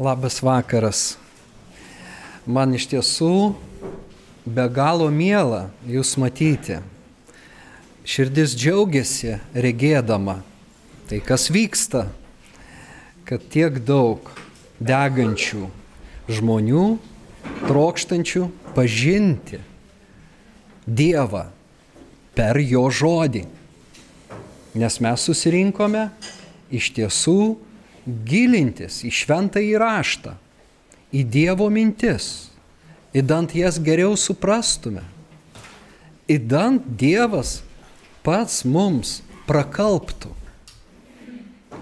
Labas vakaras. Man iš tiesų be galo miela jūs matyti. Širdis džiaugiasi regėdama tai, kas vyksta, kad tiek daug degančių žmonių, trokštančių pažinti Dievą per jo žodį. Nes mes susirinkome iš tiesų gilintis į šventą įraštą, į Dievo mintis, įdant jas geriau suprastume, įdant Dievas pats mums prakalptų.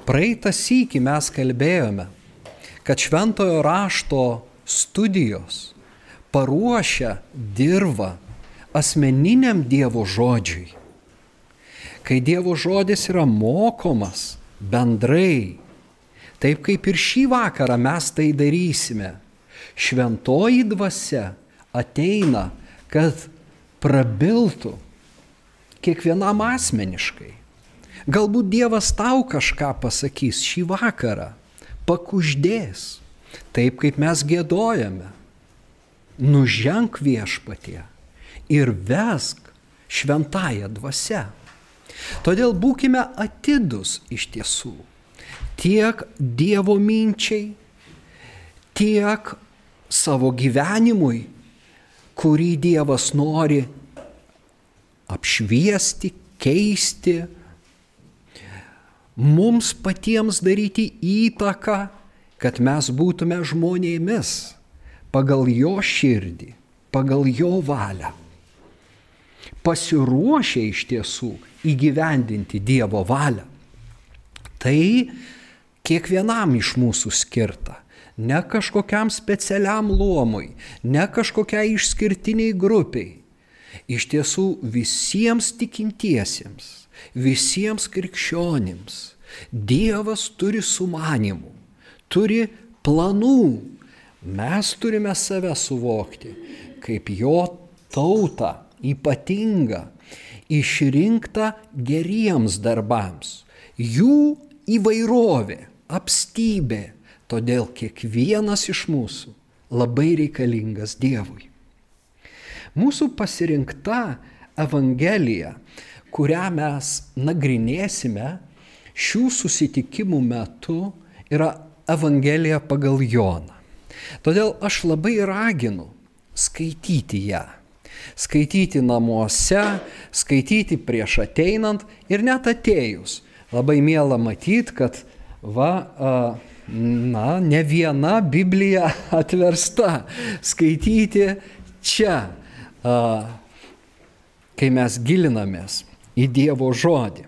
Praeitą sykį mes kalbėjome, kad šventojo rašto studijos paruošia dirbą asmeniniam Dievo žodžiui. Kai Dievo žodis yra mokomas bendrai, Taip kaip ir šį vakarą mes tai darysime. Šventoji dvasia ateina, kad prabiltų kiekvienam asmeniškai. Galbūt Dievas tau kažką pasakys šį vakarą, pakuždės, taip kaip mes gėdojame. Nuženk viešpatie ir vesk šventąją dvasę. Todėl būkime atidus iš tiesų tiek Dievo minčiai, tiek savo gyvenimui, kurį Dievas nori apšviesti, keisti, mums patiems daryti įtaką, kad mes būtume žmonėmis pagal jo širdį, pagal jo valią. Pasiruošę iš tiesų įgyvendinti Dievo valią. Tai kiekvienam iš mūsų skirta. Ne kažkokiam specialiam luomui, ne kažkokiai išskirtiniai grupiai. Iš tiesų visiems tikintiesiems, visiems krikščionims Dievas turi sumanimų, turi planų. Mes turime save suvokti kaip jo tautą ypatingą, išrinktą geriems darbams. Jų įvairovė apstybė, todėl kiekvienas iš mūsų labai reikalingas Dievui. Mūsų pasirinkta Evangelija, kurią mes nagrinėsime šių susitikimų metu, yra Evangelija pagal Joną. Todėl aš labai raginu skaityti ją. Skaityti namuose, skaityti prieš ateinant ir net atėjus. Labai mėla matyti, kad va, na, ne viena Biblija atversta skaityti čia, kai mes gilinamės į Dievo žodį.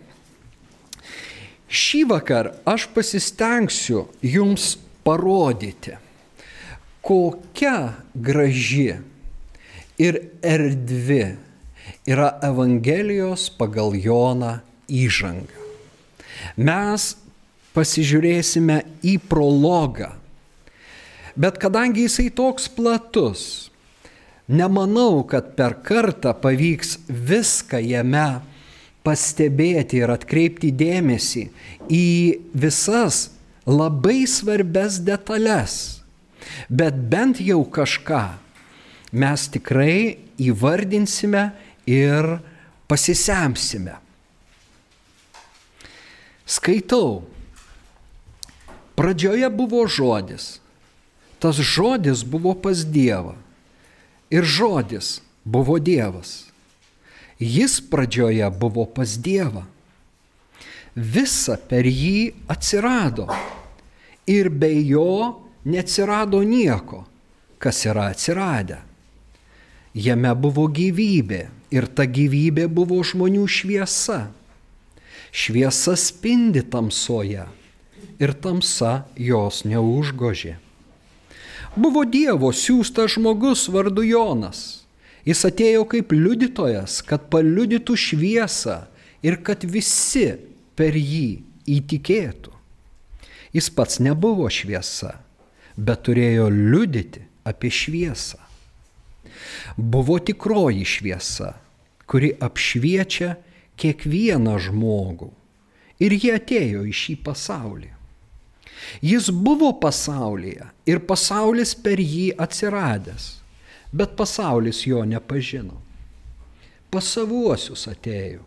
Šį vakar aš pasistengsiu jums parodyti, kokia graži ir erdvi yra Evangelijos pagal Joną įžanga. Mes pasižiūrėsime į prologą. Bet kadangi jisai toks platus, nemanau, kad per kartą pavyks viską jame pastebėti ir atkreipti dėmesį į visas labai svarbes detalės. Bet bent jau kažką mes tikrai įvardinsime ir pasisemsime. Skaitau Pradžioje buvo žodis. Tas žodis buvo pas Dievą. Ir žodis buvo Dievas. Jis pradžioje buvo pas Dievą. Visa per jį atsirado. Ir be jo neatsirado nieko, kas yra atsiradę. Jame buvo gyvybė ir ta gyvybė buvo žmonių šviesa. Šviesa spindi tamsoje ir tamsa jos neužgožė. Buvo Dievo siūstas žmogus vardu Jonas. Jis atėjo kaip liudytojas, kad paliudytų šviesą ir kad visi per jį įtikėtų. Jis pats nebuvo šviesa, bet turėjo liudyti apie šviesą. Buvo tikroji šviesa, kuri apšviečia kiekvieną žmogų. Ir jie atėjo į šį pasaulį. Jis buvo pasaulyje ir pasaulis per jį atsiradęs, bet pasaulis jo nepažino. Pas savuosius atėjo,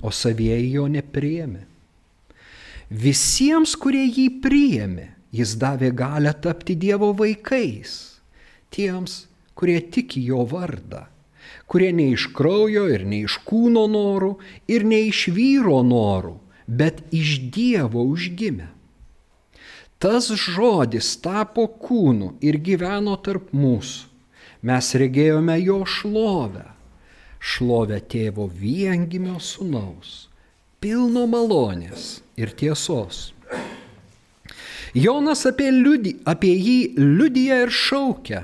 o savieji jo nepriėmė. Visiems, kurie jį priėmė, jis davė galę tapti Dievo vaikais, tiems, kurie tiki jo vardą, kurie ne iš kraujo ir ne iš kūno norų ir ne iš vyro norų, bet iš Dievo užgimė. Tas žodis tapo kūnu ir gyveno tarp mūsų. Mes regėjome jo šlovę, šlovę tėvo viengimio sunaus, pilno malonės ir tiesos. Jonas apie, liudi, apie jį liudyja ir šaukia.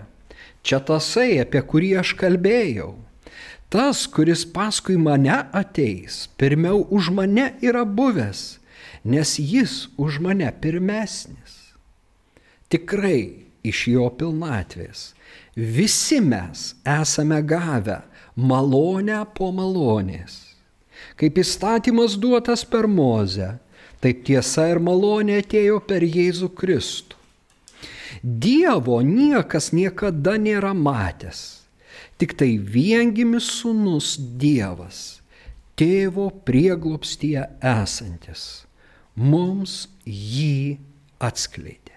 Čia tasai, apie kurį aš kalbėjau. Tas, kuris paskui mane ateis, pirmiau už mane yra buvęs, nes jis už mane pirmesnis tikrai iš jo pilnatvės. Visi mes esame gavę malonę po malonės. Kaip įstatymas duotas per Mozę, taip tiesa ir malonė atėjo per Jėzų Kristų. Dievo niekas niekada nėra matęs, tik tai viengimis sunus Dievas, tėvo prieglopstyje esantis, mums jį atskleidė.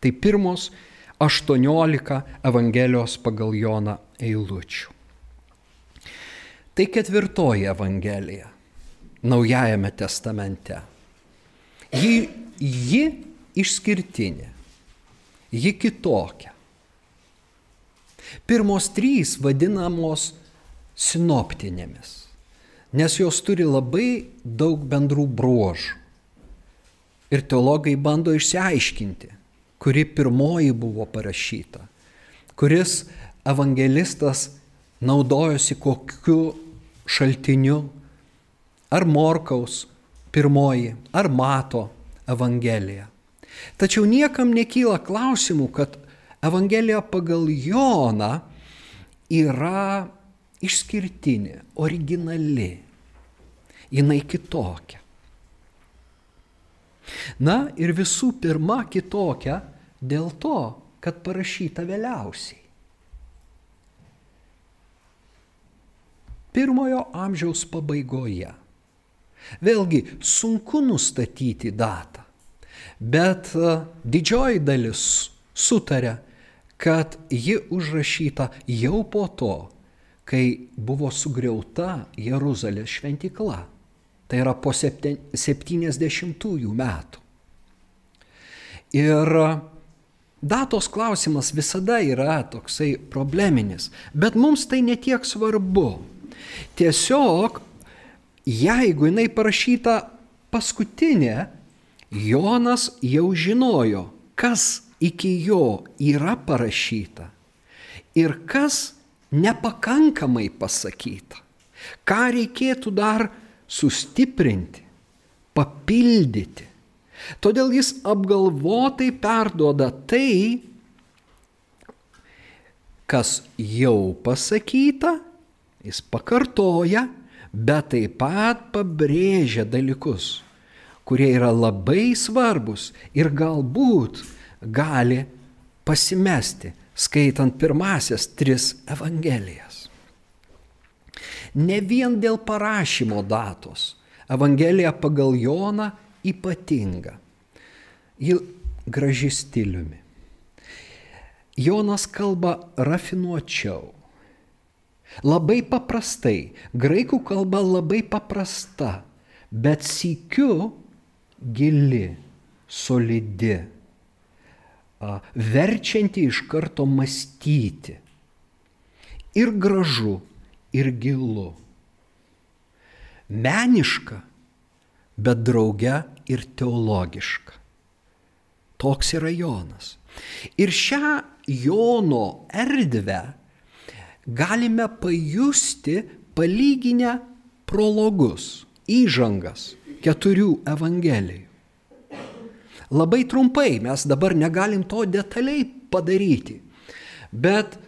Tai pirmos 18 Evangelijos pagal Joną eilučių. Tai ketvirtoji Evangelija Naujajame testamente. Ji, ji išskirtinė, ji kitokia. Pirmos trys vadinamos sinoptinėmis, nes jos turi labai daug bendrų bruožų. Ir teologai bando išsiaiškinti, kuri pirmoji buvo parašyta, kuris evangelistas naudojosi kokiu šaltiniu, ar Morkaus pirmoji, ar Mato Evangelija. Tačiau niekam nekyla klausimų, kad Evangelija pagal Joną yra išskirtinė, originali, jinai kitokia. Na ir visų pirma kitokia dėl to, kad parašyta vėliausiai. Pirmojo amžiaus pabaigoje. Vėlgi sunku nustatyti datą, bet e, didžioji dalis sutarė, kad ji užrašyta jau po to, kai buvo sugriauta Jeruzalės šventikla. Tai yra po 70-ųjų metų. Ir datos klausimas visada yra toksai probleminis, bet mums tai netiek svarbu. Tiesiog, jeigu jinai parašyta paskutinė, Jonas jau žinojo, kas iki jo yra parašyta ir kas nepakankamai pasakyta. Ką reikėtų dar sustiprinti, papildyti. Todėl jis apgalvotai perduoda tai, kas jau pasakyta, jis pakartoja, bet taip pat pabrėžia dalykus, kurie yra labai svarbus ir galbūt gali pasimesti, skaitant pirmasias tris evangelijas ne vien dėl parašymo datos. Evangelija pagal Joną ypatinga. Ji graži stiliumi. Jonas kalba rafinuočiau. Labai paprastai, graikų kalba labai paprasta, bet sykiu gili, solidi, verčianti iš karto mąstyti. Ir gražu, ir gilu. Meniška, bet drauge ir teologiška. Toks yra Jonas. Ir šią Jono erdvę galime pajusti palyginę prologus, įžangas keturių evangelijų. Labai trumpai mes dabar negalim to detaliai padaryti, bet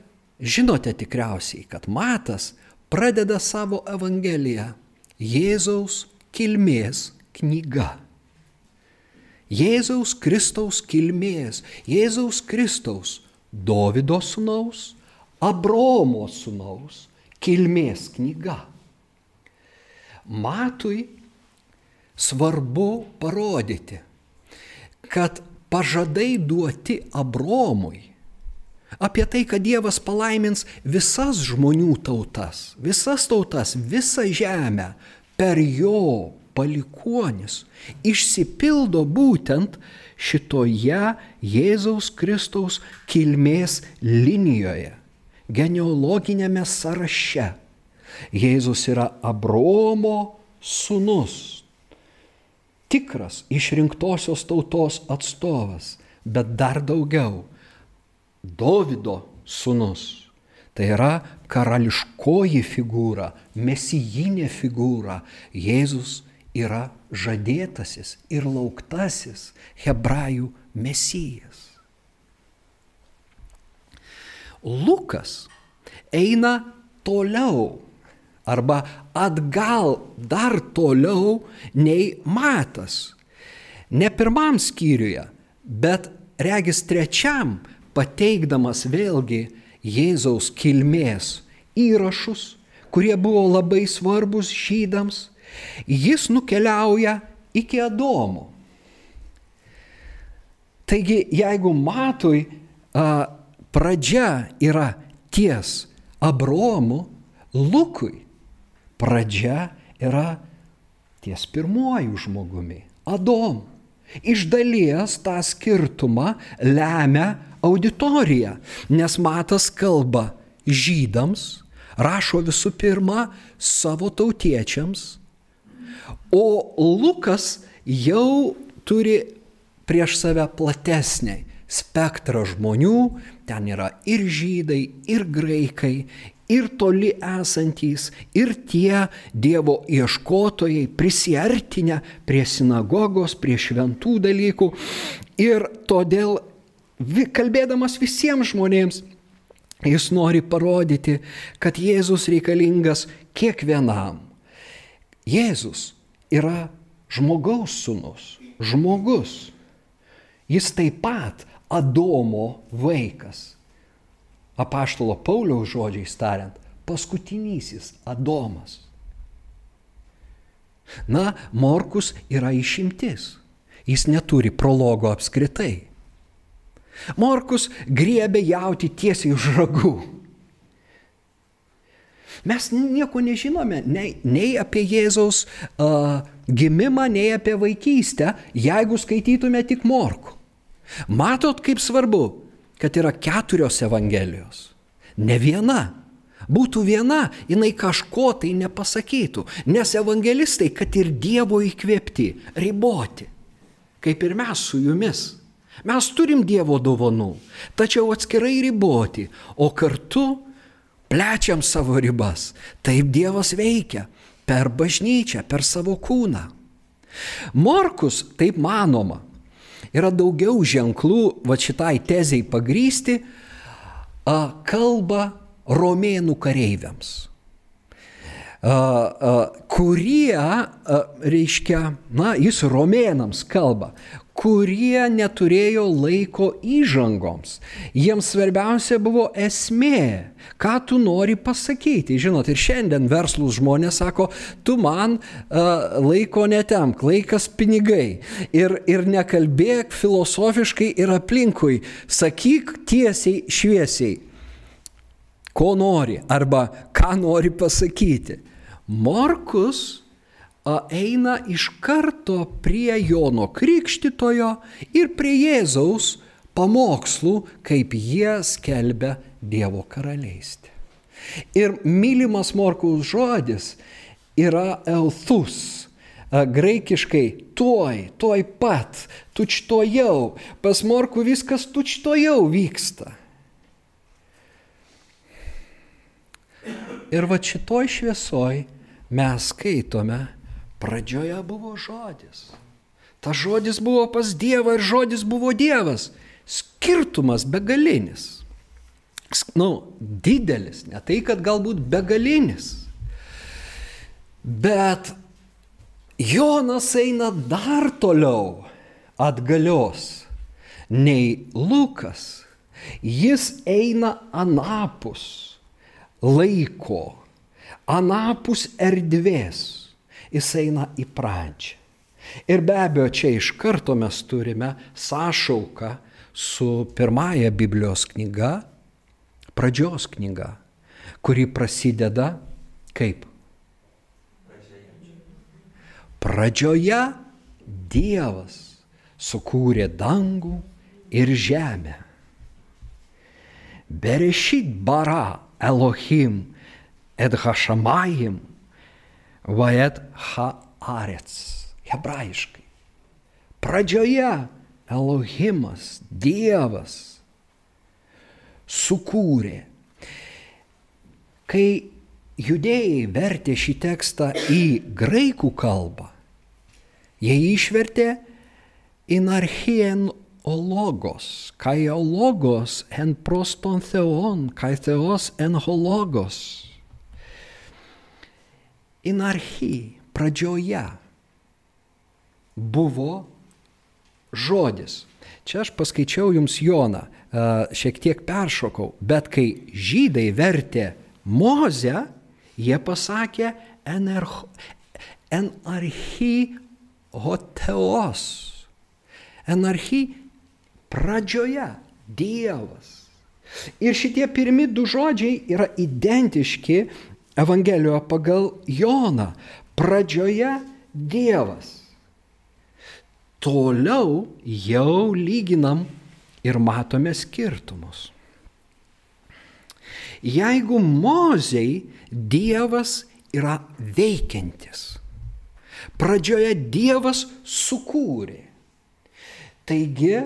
žinote tikriausiai, kad Matas pradeda savo Evangeliją Jėzaus kilmės knyga. Jėzaus Kristaus kilmės, Jėzaus Kristaus Dovido sūnaus, Abromo sūnaus kilmės knyga. Matui svarbu parodyti, kad pažadai duoti Abromui apie tai, kad Dievas palaimins visas žmonių tautas, visas tautas, visą žemę per jo palikuonis, išsipildo būtent šitoje Jėzaus Kristaus kilmės linijoje, genealoginėme sąraše. Jėzus yra Abromo sūnus, tikras išrinktosios tautos atstovas, bet dar daugiau Dovido sūnus. Tai yra karališkoji figūra, mesijinė figūra. Jėzus yra žadėtasis ir lauktasis hebrajų mesijas. Lukas eina toliau arba atgal dar toliau nei matas. Ne pirmam skyriuje, bet regis trečiam pateikdamas vėlgi Jėzaus kilmės įrašus, kurie buvo labai svarbus žydams, jis nukeliauja iki Adomo. Taigi, jeigu matui pradžia yra ties Abromu, Lukui pradžia yra ties pirmuoju žmogumi - Adomu. Iš dalies tą skirtumą lemia auditorija, nes Matas kalba žydams, rašo visų pirma savo tautiečiams, o Lukas jau turi prieš save platesnį spektrą žmonių, ten yra ir žydai, ir graikai, ir toli esantys, ir tie Dievo ieškotojai prisiartinę prie sinagogos, prie šventų dalykų. Ir todėl kalbėdamas visiems žmonėms, jis nori parodyti, kad Jėzus reikalingas kiekvienam. Jėzus yra žmogaus sunus, žmogus. Jis taip pat Adomo vaikas. Apaštalo Pauliaus žodžiais tariant, paskutinysis Adomas. Na, Morkus yra išimtis. Jis neturi prologo apskritai. Morkus griebė jauti tiesiai už ragų. Mes nieko nežinome nei, nei apie Jėzaus uh, gimimą, nei apie vaikystę, jeigu skaitytume tik morku. Matot, kaip svarbu, kad yra keturios evangelijos. Ne viena. Būtų viena, jinai kažko tai nepasakytų, nes evangelistai, kad ir Dievo įkvėpti, riboti, kaip ir mes su jumis. Mes turim Dievo dovanų, tačiau atskirai riboti, o kartu plečiam savo ribas. Taip Dievas veikia per bažnyčią, per savo kūną. Morkus, taip manoma, yra daugiau ženklų, va šitai teziai pagrysti, kalba romėnų kareiviams. Kurie, reiškia, na, jis romėnams kalba, kurie neturėjo laiko įžangoms. Jiems svarbiausia buvo esmė, ką tu nori pasakyti. Žinot, ir šiandien verslus žmonės sako, tu man uh, laiko netemk, laikas pinigai. Ir, ir nekalbėk filosofiškai ir aplinkui, sakyk tiesiai, šviesiai, ko nori arba ką nori pasakyti. Morkus eina iš karto prie Jono Krikštitojo ir prie Jėzaus pamokslų, kaip jie skelbia Dievo karalystę. Ir mylimas Morkaus žodis yra elthus. Graikiškai tuoj, tuoj pat, tučtojau. Pas Morku viskas tučtojau vyksta. Ir va šitoj šviesoj mes skaitome Pradžioje buvo žodis. Ta žodis buvo pas Dievą ir žodis buvo Dievas. Skirtumas begalinis. Nu, didelis, ne tai, kad galbūt begalinis. Bet Jonas eina dar toliau. atgalios nei Lukas. Jis eina anapus laiko, anapus erdvės. Jis eina į pradžią. Ir be abejo, čia iš karto mes turime sąšauką su pirmąja Biblijos knyga, pradžios knyga, kuri prasideda kaip? Pradžioje Dievas sukūrė dangų ir žemę. Berešit bara Elohim et vaet haarets. Hebrajiškai. Pradžioje Elohimas, Dievas sukūrė. Kai judėjai vertė šį tekstą į graikų kalbą, jie išvertė inarchien ologos, kai ologos en proston theon, kai theos en hologos. Inarchi pradžioje buvo žodis. Čia aš paskaičiau jums Joną, šiek tiek peršokau, bet kai žydai vertė Mozę, jie pasakė enarchi hoteos anarchija pradžioje Dievas. Ir šitie pirmi du žodžiai yra identiški Evangelijoje pagal Joną. Pradžioje Dievas. Toliau jau lyginam ir matome skirtumus. Jeigu mozei Dievas yra veikiantis, pradžioje Dievas sukūrė, Taigi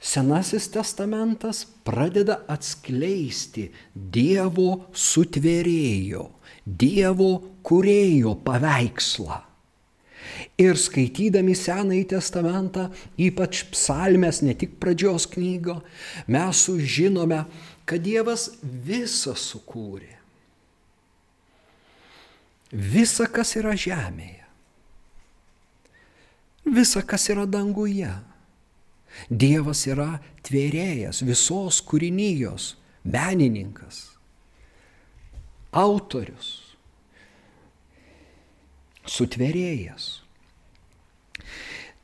Senasis testamentas pradeda atskleisti Dievo sutvėrėjo, Dievo kurėjo paveikslą. Ir skaitydami Senąjį testamentą, ypač psalmės, ne tik pradžios knygo, mes sužinome, kad Dievas visą sukūrė. Visa, kas yra žemėje. Visa, kas yra danguje Dievas yra tvėrėjas visos kūrinijos, menininkas, autorius, sutvėrėjas.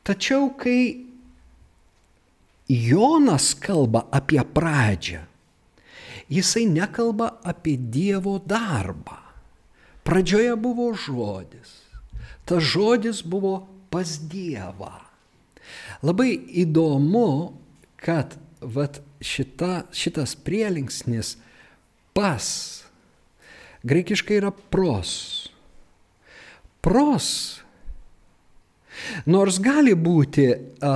Tačiau kai Jonas kalba apie pradžią, jisai nekalba apie Dievo darbą. Pradžioje buvo žodis. Tas žodis buvo pas Dievą. Labai įdomu, kad vat, šita, šitas prielinksnis pas graikiškai yra pros. Pros. Nors gali būti a,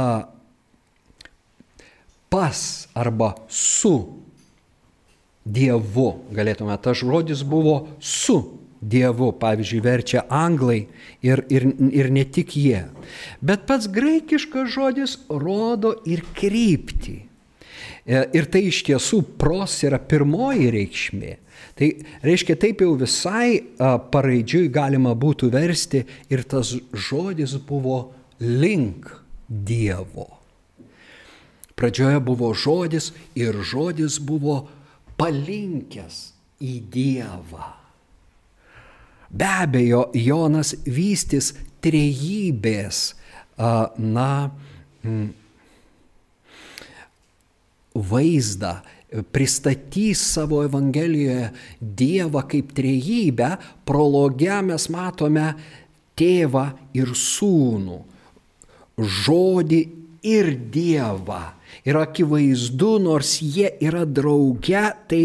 pas arba su Dievu, galėtume, tas žodis buvo su Dievu, pavyzdžiui, verčia anglai ir, ir, ir ne tik jie. Bet pats graikiškas žodis rodo ir kryptį. E, ir tai iš tiesų pros yra pirmoji reikšmė. Tai reiškia, taip jau visai paraidžiui galima būtų versti ir tas žodis buvo link Dievo. Pradžioje buvo žodis ir žodis buvo palinkęs į Dievą. Be abejo, Jonas vystys trejybės, na, vaizdą, pristatys savo Evangelijoje Dievą kaip trejybę, prologe mes matome tėvą ir sūnų, žodį ir Dievą. Ir akivaizdu, nors jie yra drauge, tai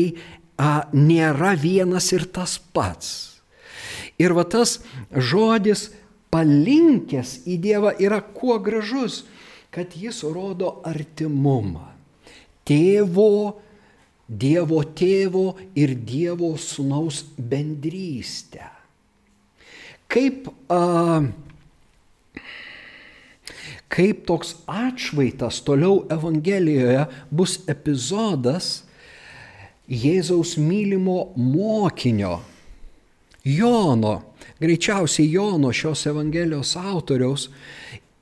a, nėra vienas ir tas pats. Ir va tas žodis palinkęs į Dievą yra kuo gražus, kad jis rodo artimumą. Tėvo, Dievo tėvo ir Dievo sunaus bendrystę. Kaip, a, kaip toks atšvaitas toliau Evangelijoje bus epizodas Jėzaus mylimo mokinio Jono, greičiausiai Jono šios Evangelijos autoriaus,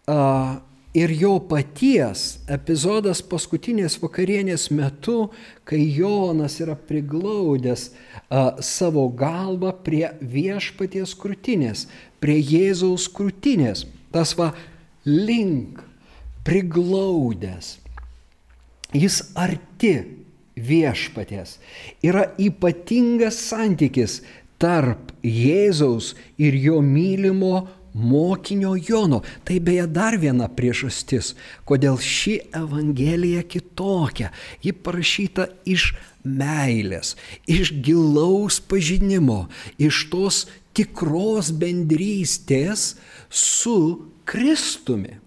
a, ir jo paties epizodas paskutinės vakarienės metu, kai Jonas yra priglaudęs a, savo galvą prie viešpaties krūtinės, prie Jėzaus krūtinės. Tas va link, priglaudęs. Jis arti viešpaties. Yra ypatingas santykis tarp Jėzaus ir jo mylimo mokinio Jono. Tai beje dar viena priežastis, kodėl ši Evangelija kitokia. Ji parašyta iš meilės, iš gilaus pažinimo, iš tos tikros bendrystės su Kristumi.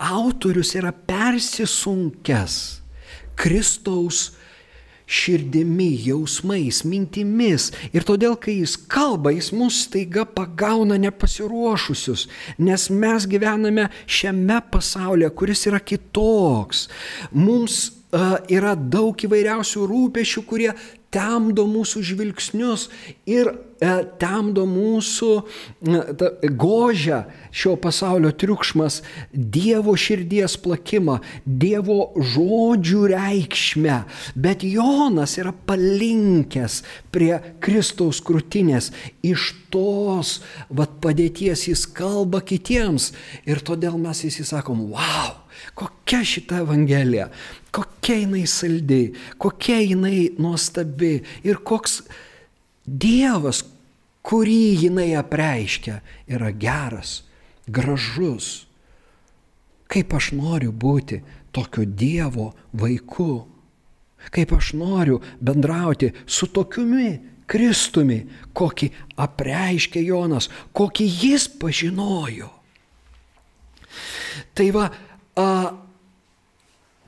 Autorius yra persisunkęs Kristaus širdimi, jausmais, mintimis. Ir todėl, kai jis kalba, jis mus taiga pagauna nepasiruošusius, nes mes gyvename šiame pasaulyje, kuris yra kitoks. Mums uh, yra daug įvairiausių rūpešių, kurie temdo mūsų žvilgsnius ir e, temdo mūsų ta, gožę šio pasaulio triukšmas, Dievo širdies plakimą, Dievo žodžių reikšmę. Bet Jonas yra palinkęs prie Kristaus krūtinės. Iš tos vat, padėties jis kalba kitiems. Ir todėl mes įsisakom, wow, kokia šita Evangelija kokia jinai saldi, kokia jinai nuostabi ir koks Dievas, kurį jinai apreiškia, yra geras, gražus. Kaip aš noriu būti tokio Dievo vaiku, kaip aš noriu bendrauti su tokiumi Kristumi, kokį apreiškė Jonas, kokį jis pažinojo. Tai va, a,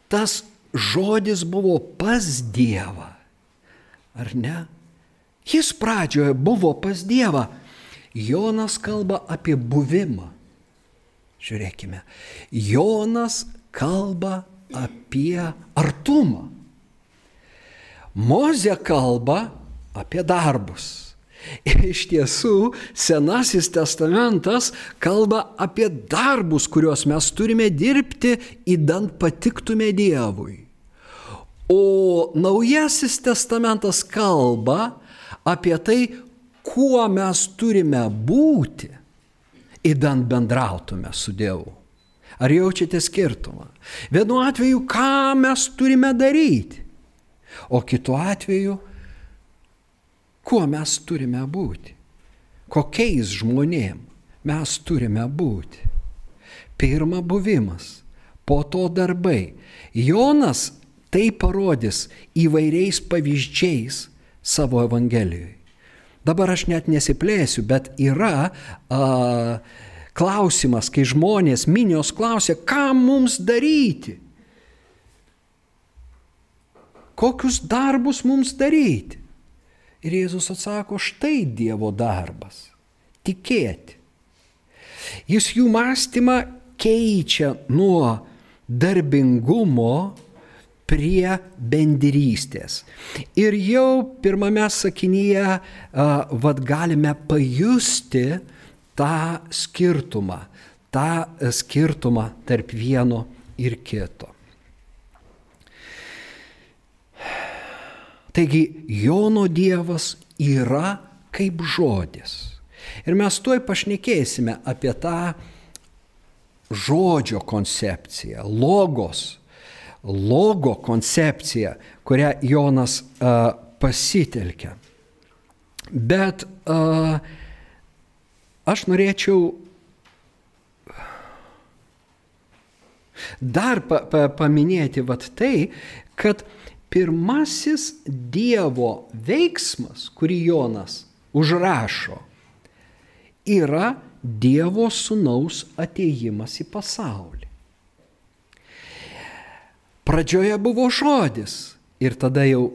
tas žodis buvo pas Dievą. Ar ne? Jis pradžioje buvo pas Dievą. Jonas kalba apie buvimą. Žiūrėkime. Jonas kalba apie artumą. Mozė kalba apie darbus. Iš tiesų, Senasis testamentas kalba apie darbus, kuriuos mes turime dirbti, įdant patiktume Dievui. O Naujasis testamentas kalba apie tai, kuo mes turime būti, įdant bendrautume su Dievu. Ar jaučiate skirtumą? Vienu atveju, ką mes turime daryti, o kitu atveju, Kuo mes turime būti? Kokiais žmonėm mes turime būti? Pirma buvimas, po to darbai. Jonas tai parodys įvairiais pavyzdžiais savo Evangelijoje. Dabar aš net nesiplėsiu, bet yra a, klausimas, kai žmonės, minios klausia, ką mums daryti. Kokius darbus mums daryti? Ir Jėzus atsako, štai Dievo darbas - tikėti. Jis jų mąstymą keičia nuo darbingumo prie bendrystės. Ir jau pirmame sakinyje vad galime pajusti tą skirtumą, tą skirtumą tarp vieno ir kito. Taigi Jono Dievas yra kaip žodis. Ir mes tuoj pašnekėsime apie tą žodžio koncepciją, logos, logo koncepciją, kurią Jonas uh, pasitelkia. Bet uh, aš norėčiau dar pa, pa, paminėti vat tai, kad uh, pirmasis Dievo veiksmas, kurį Jonas užrašo, yra Dievo sunaus ateimas į pasaulį. Pradžioje buvo žodis ir tada jau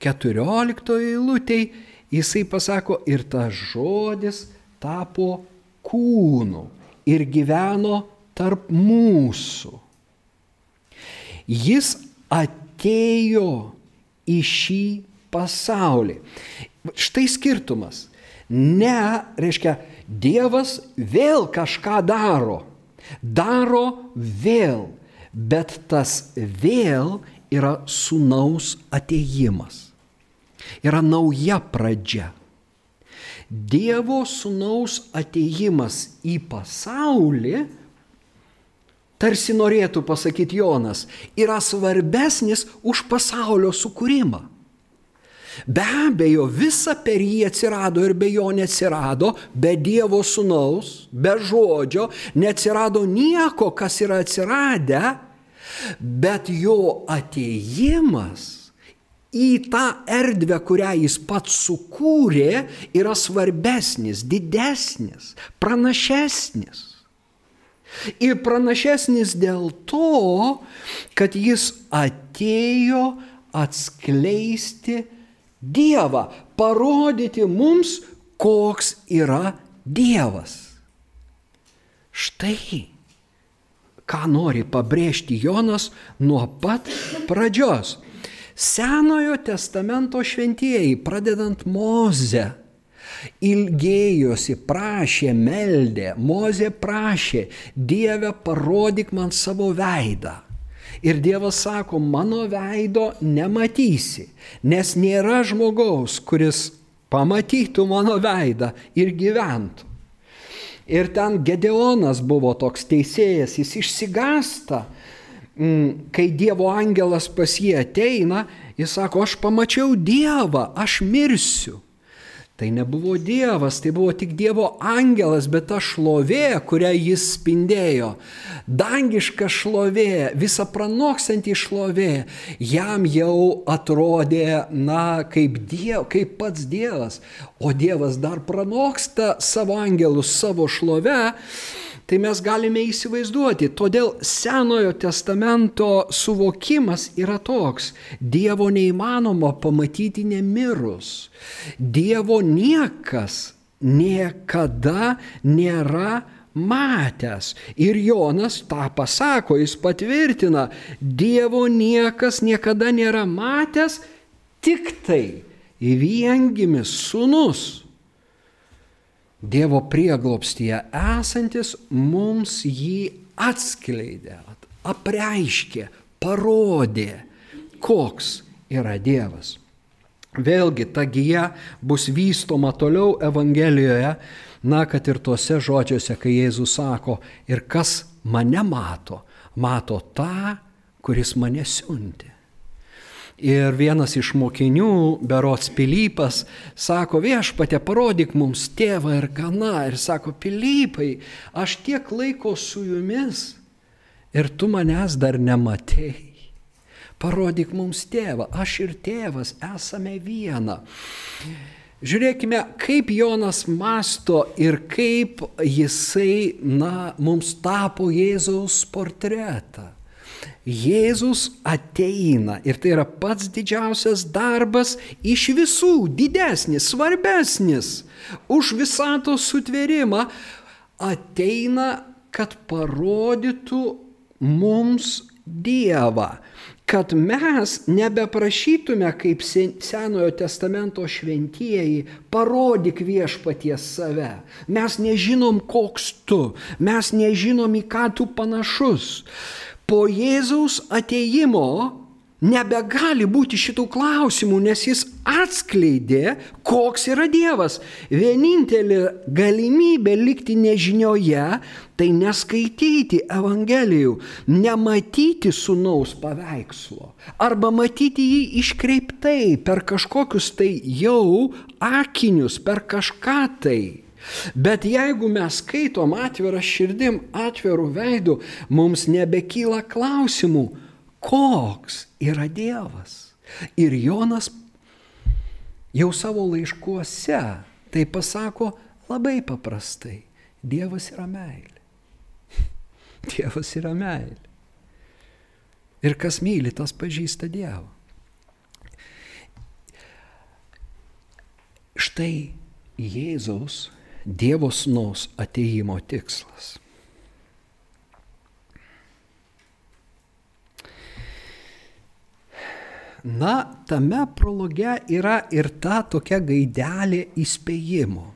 14 eilutėj jisai pasako ir tas žodis tapo kūnu ir gyveno tarp mūsų. Jis atėjo atėjo į šį pasaulį. Štai skirtumas. Ne, reiškia, Dievas vėl kažką daro. daro vėl, bet tas vėl yra sunaus ateimas. Yra nauja pradžia. Dievo sunaus ateimas į pasaulį, tarsi norėtų pasakyti Jonas, yra svarbesnis už pasaulio sukūrimą. Be abejo, visa per jį atsirado ir be jo neatsirado, be Dievo sunaus, be žodžio, neatsirado nieko, kas yra atsiradę, bet jo ateimas į tą erdvę, kurią jis pats sukūrė, yra svarbesnis, didesnis, pranašesnis. Ir pranašesnis dėl to, kad jis atėjo atskleisti Dievą, parodyti mums, koks yra Dievas. Štai, ką nori pabrėžti Jonas nuo pat pradžios. Senojo testamento šventieji, pradedant Mozę, ilgėjosi, prašė, meldė, Mozė prašė, Dieve parodyk man savo veidą. Ir Dievas sako, mano veido nematysi, nes nėra žmogaus, kuris pamatytų mano veidą ir gyventų. Ir ten Gedeonas buvo toks teisėjas, jis išsigasta, mm, kai Dievo angelas pas jį ateina, jis sako, aš pamačiau Dievą, aš mirsiu. Tai nebuvo Dievas, tai buvo tik Dievo angelas, bet ta šlovė, kurią jis spindėjo, dangiška šlovė, visa pranoksanti šlovė, jam jau atrodė, na, kaip, diev, kaip pats Dievas, o Dievas dar pranoksta savo angelus savo šlovę tai mes galime įsivaizduoti. Todėl Senojo testamento suvokimas yra toks. Dievo neįmanoma pamatyti nemirus. Dievo niekas niekada nėra matęs. Ir Jonas tą pasako, jis patvirtina, Dievo niekas niekada nėra matęs, tik tai viengimis sunus Dievo prieglopstyje esantis mums jį atskleidė, apreiškė, parodė, koks yra Dievas. Vėlgi ta gyja bus vystoma toliau Evangelijoje, na, kad ir tuose žodžiuose, kai Jėzus sako, ir kas mane mato, mato tą, kuris mane siunti. Ir vienas iš mokinių, berots Pilypas, sako, viešpatė, parodyk mums tėvą ir gana. Ir sako, Pilypai, aš tiek laiko su jumis ir tu manęs dar nematei. Parodyk mums tėvą, aš ir tėvas esame viena. Žiūrėkime, kaip Jonas masto ir kaip jisai, na, mums tapo Jėzaus portretą. Jėzus ateina ir tai yra pats didžiausias darbas iš visų, didesnis, svarbesnis už visato sutvėrimą, ateina, kad parodytų mums Dievą, kad mes nebeprašytume kaip Senojo testamento šventieji, parodyk viešpaties save. Mes nežinom, koks tu, mes nežinom, į ką tu panašus po Jėzaus ateimo nebegali būti šitų klausimų, nes jis atskleidė, koks yra Dievas. Vienintelė galimybė likti nežinioje - tai neskaityti Evangelijų, nematyti sunaus paveikslo arba matyti jį iškreiptai per kažkokius tai jau akinius, per kažką tai. Bet jeigu mes skaitom atvirą širdim, atvirų veidų, mums nebekyla klausimų, koks yra Dievas. Ir Jonas jau savo laiškuose tai pasako labai paprastai. Dievas yra meilė. Dievas yra meilė. Ir kas myli, tas pažįsta Dievą. Štai Jėzaus Dievo sūnaus ateimo tikslas. Na, tame prologe yra ir ta tokia gaidelė įspėjimo.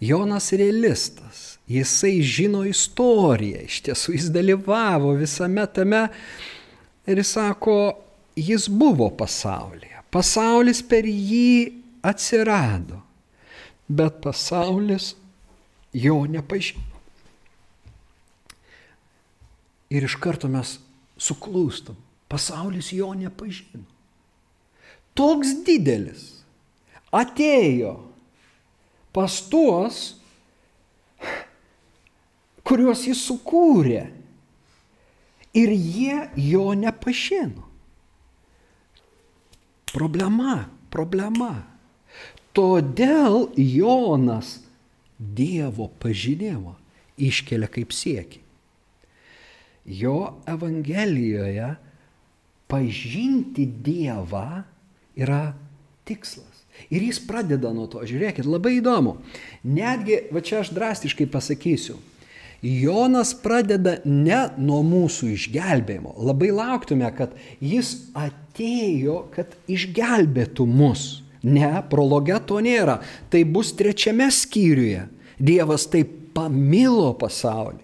Jonas realistas. Jisai žino istoriją, iš tiesų jis dalyvavo visame tame ir jis sako, jis buvo pasaulyje. Pasaulis per jį atsirado, bet pasaulis jo nepažino. Ir iš karto mes suklūstam, pasaulis jo nepažino. Toks didelis atėjo pas tuos, kuriuos jis sukūrė. Ir jie jo nepažino. Problema, problema. Todėl Jonas Dievo pažinimą iškelia kaip siekį. Jo Evangelijoje pažinti Dievą yra tikslas. Ir jis pradeda nuo to. Žiūrėkit, labai įdomu. Netgi, va čia aš drastiškai pasakysiu, Jonas pradeda ne nuo mūsų išgelbėjimo. Labai lauktume, kad jis atėjo, kad išgelbėtų mus. Ne, prologe to nėra. Tai bus trečiame skyriuje. Dievas taip pamilo pasaulį,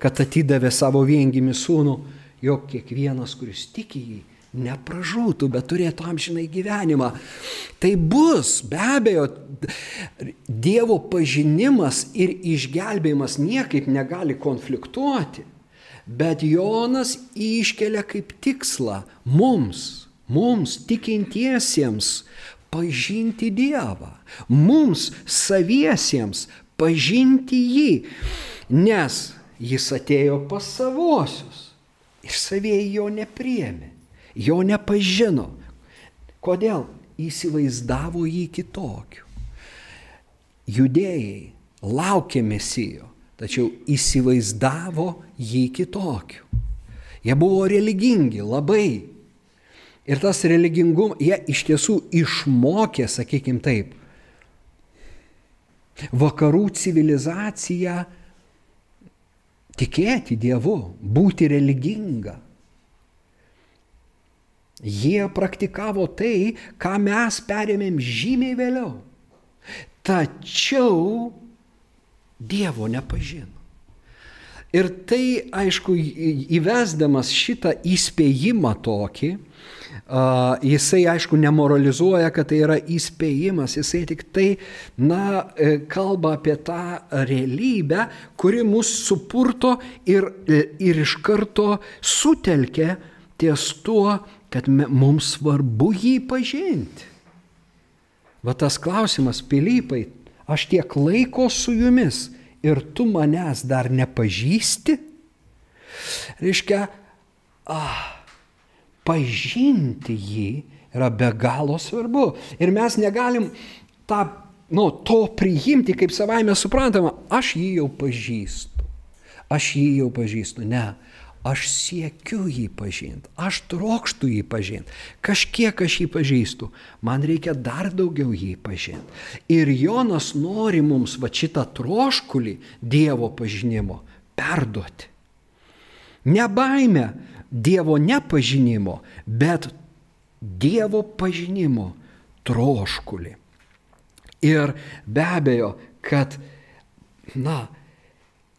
kad atidavė savo viengimi sūnų, jog kiekvienas, kuris tiki jį, nepražūtų, bet turėtų amžinai gyvenimą. Tai bus, be abejo, Dievo pažinimas ir išgelbėjimas niekaip negali konfliktuoti, bet Jonas iškelia kaip tikslą mums, mums tikintiesiems pažinti Dievą, mums saviesiems pažinti jį, nes jis atėjo pas savosius ir savieji jo nepriemi jo nepažino. Kodėl? Įsivaizdavo jį kitokiu. Judėjai laukė mesijo, tačiau įsivaizdavo jį kitokiu. Jie buvo religingi labai. Ir tas religingumas, jie iš tiesų išmokė, sakykime taip, vakarų civilizaciją tikėti Dievu, būti religinga. Jie praktikavo tai, ką mes perėmėm žymiai vėliau. Tačiau Dievo nepažino. Ir tai, aišku, įvesdamas šitą įspėjimą tokį, Uh, jisai, aišku, nemoralizuoja, kad tai yra įspėjimas, jisai tik tai, na, e, kalba apie tą realybę, kuri mus supurto ir, ir iš karto sutelkia ties tuo, kad mums svarbu jį pažinti. Va tas klausimas, Pilypai, aš tiek laiko su jumis ir tu manęs dar nepažįsti? Reiškia, ah, pažinti jį yra be galo svarbu. Ir mes negalim tą, nu, to priimti kaip savaime suprantama, aš jį jau pažįstu. Aš jį jau pažįstu. Ne, Aš siekiu jį pažinti, aš trokštų jį pažinti, kažkiek aš jį pažįstu, man reikia dar daugiau jį pažinti. Ir Jonas nori mums va šitą troškulį Dievo pažinimo perduoti. Ne baime Dievo nepažinimo, bet Dievo pažinimo troškulį. Ir be abejo, kad, na,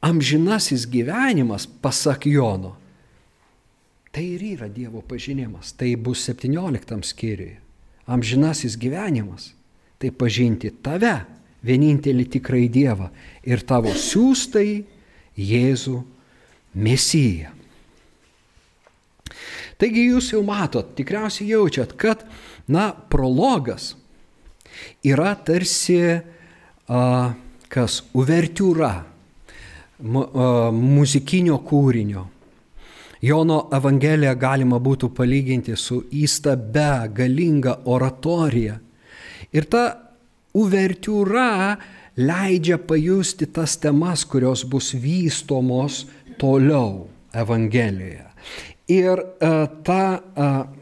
amžinasis gyvenimas, pasak Jono, tai ir yra Dievo pažinimas. Tai bus 17 skyriui. Amžinasis gyvenimas - tai pažinti tave, vienintelį tikrai Dievą ir tavo siūstai Jėzų Mesiją. Taigi jūs jau matot, tikriausiai jaučiat, kad, na, prologas yra tarsi, a, kas, uvertiūra muzikinio kūrinio. Jono Evangeliją galima būtų palyginti su įstabe, galinga oratorija. Ir ta uvertiūra leidžia pajusti tas temas, kurios bus vystomos toliau Evangelijoje. Ir ta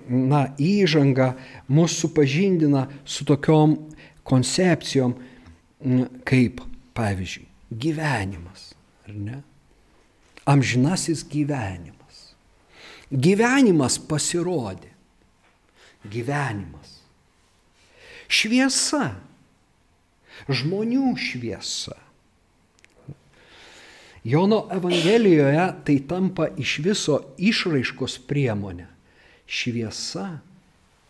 na, įžanga mus supažindina su tokiom koncepcijom, kaip, pavyzdžiui, gyvenimas ar ne? Amžinasis gyvenimas. Gyvenimas pasirodė. Gyvenimas. Šviesa. Žmonių šviesa. Jono Evangelijoje tai tampa iš viso išraiškos priemonė - šviesa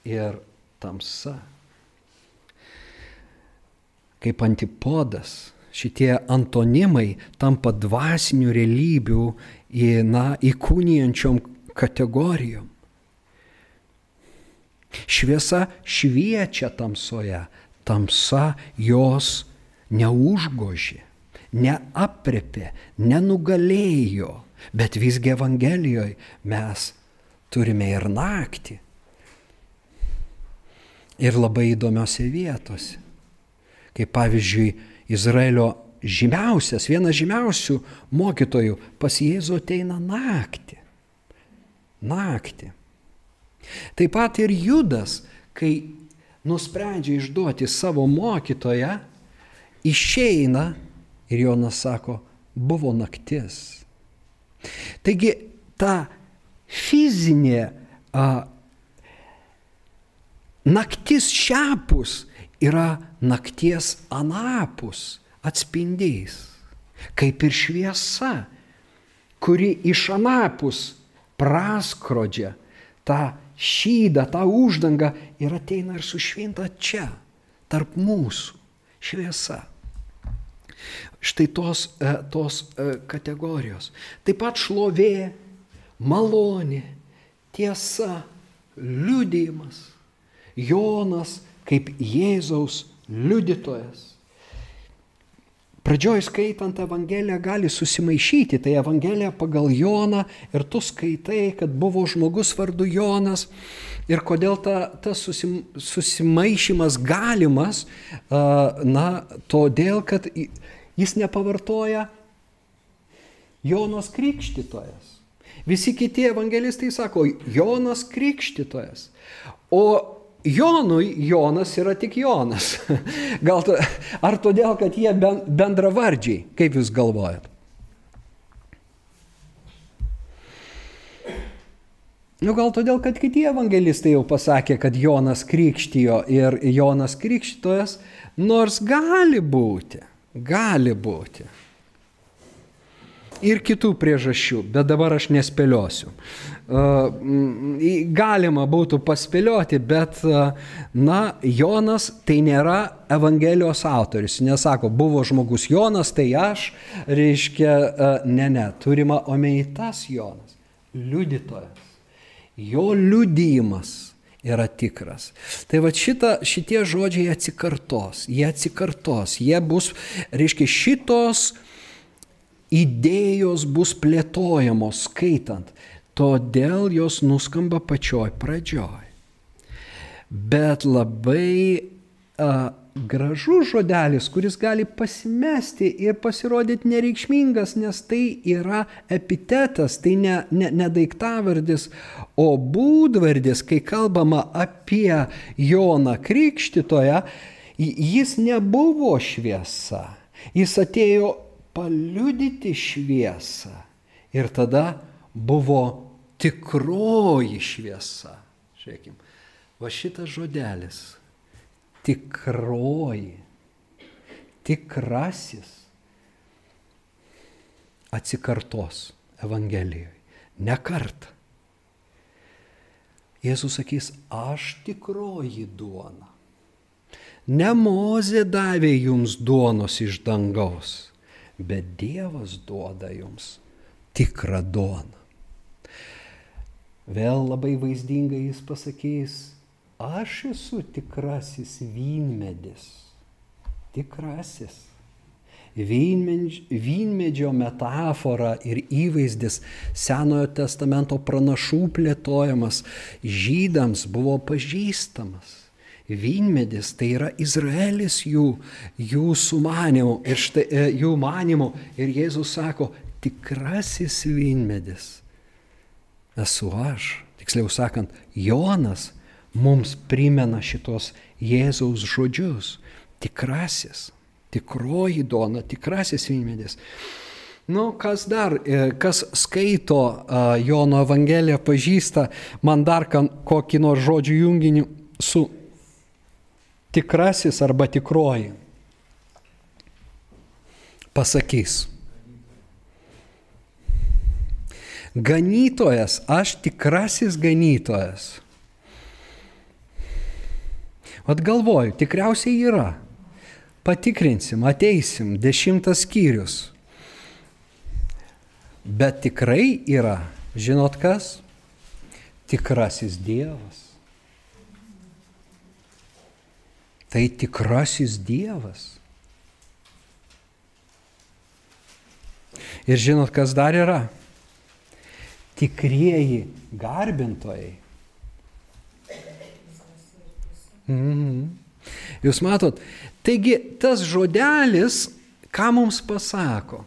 ir tamsa. Kaip antipodas šitie antonimai tampa dvasinių realybių į, na, įkūnijančiom kategorijom. Šviesa šviečia tamsoje, tamsa jos neužgožė, neaprepė, nenugalėjo, bet visgi Evangelijoje mes turime ir naktį. Ir labai įdomiose vietose. Kaip pavyzdžiui, Izraelio žymiausias, vienas žymiausių mokytojų pas Jėzų ateina naktį. Naktį. Taip pat ir Judas, kai nusprendžia išduoti savo mokytoją, išeina ir Jonas sako, buvo naktis. Taigi ta fizinė a, naktis šiapus yra nakties anapus atspindys, kaip ir šviesa, kuri iš anapus praskrodžia tą šydą, tą uždangą ir ateina ir sušvinta čia, tarp mūsų, šviesa. Štai tos, e, tos e, kategorijos. Taip pat šlovė, malonė, tiesa, liudijimas. Jonas kaip Jėzaus liudytojas. Pradžioj skaitant Evangeliją gali susimaišyti, tai Evangelija pagal Joną ir tu skaitai, kad buvo žmogus vardu Jonas ir kodėl ta, tas susim, susimaišymas galimas, na, todėl, kad jis nepavartoja Jonos krikštytojas. Visi kiti evangelistai sako Jonas krikštytojas. O Jonui Jonas yra tik Jonas. Gal to, ar todėl, kad jie bendravardžiai, kaip jūs galvojat? Nu gal todėl, kad kiti evangelistai jau pasakė, kad Jonas krikštijo ir Jonas krikštytojas, nors gali būti, gali būti ir kitų priežasčių, bet dabar aš nespėliosiu. Galima būtų paspėlioti, bet, na, Jonas tai nėra Evangelijos autoris. Nesako, buvo žmogus Jonas, tai aš, reiškia, ne, ne, turima omeny tas Jonas, liudytojas. Jo liudijimas yra tikras. Tai va šita, šitie žodžiai atsikartos, jie atsikartos, jie bus, reiškia, šitos uh, idėjos bus plėtojamos skaitant, todėl jos nuskamba pačioj pradžioj. Bet labai a, gražus žodelis, kuris gali pasimesti ir pasirodyti nereikšmingas, nes tai yra epitetas, tai ne, ne, ne daiktavardis, o būdvardis, kai kalbama apie Joną Krikštytoją, jis nebuvo šviesa, jis atėjo paliudyti šviesą. Ir tada buvo tikroji šviesa. Žiūrėkim, va šitas žodelis - tikroji, tikrasis atsikartos Evangelijoje. Ne kartą. Jėzus sakys, aš tikroji duona. Ne mozė davė jums duonos iš dangaus bet Dievas duoda jums tikrą duoną. Vėl labai vaizdingai jis pasakys, aš esu tikrasis vynmedis. Tikrasis. Vynmedžio metafora ir įvaizdis Senojo testamento pranašų plėtojamas žydams buvo pažįstamas vynmedis, tai yra Izraelis jų, jų sumanimų ir štai e, jų manimų. Ir Jėzus sako, tikrasis vynmedis esu aš. Tiksliau sakant, Jonas mums primena šitos Jėzaus žodžius. Tikrasis, tikroji dona, tikrasis vynmedis. Nu, kas dar, e, kas skaito uh, Jono Evangeliją, pažįsta man dar kokį nors žodžių junginį su tikrasis arba tikroji pasakys. Ganytojas, aš tikrasis ganytojas. Vat galvoju, tikriausiai yra. Patikrinsim, ateisim, dešimtas skyrius. Bet tikrai yra, žinot kas? Tikrasis Dievas. Tai tikrasis Dievas. Ir žinot, kas dar yra? Tikrieji garbintojai. Mhm. Jūs matot, taigi tas žodelis, ką mums pasako,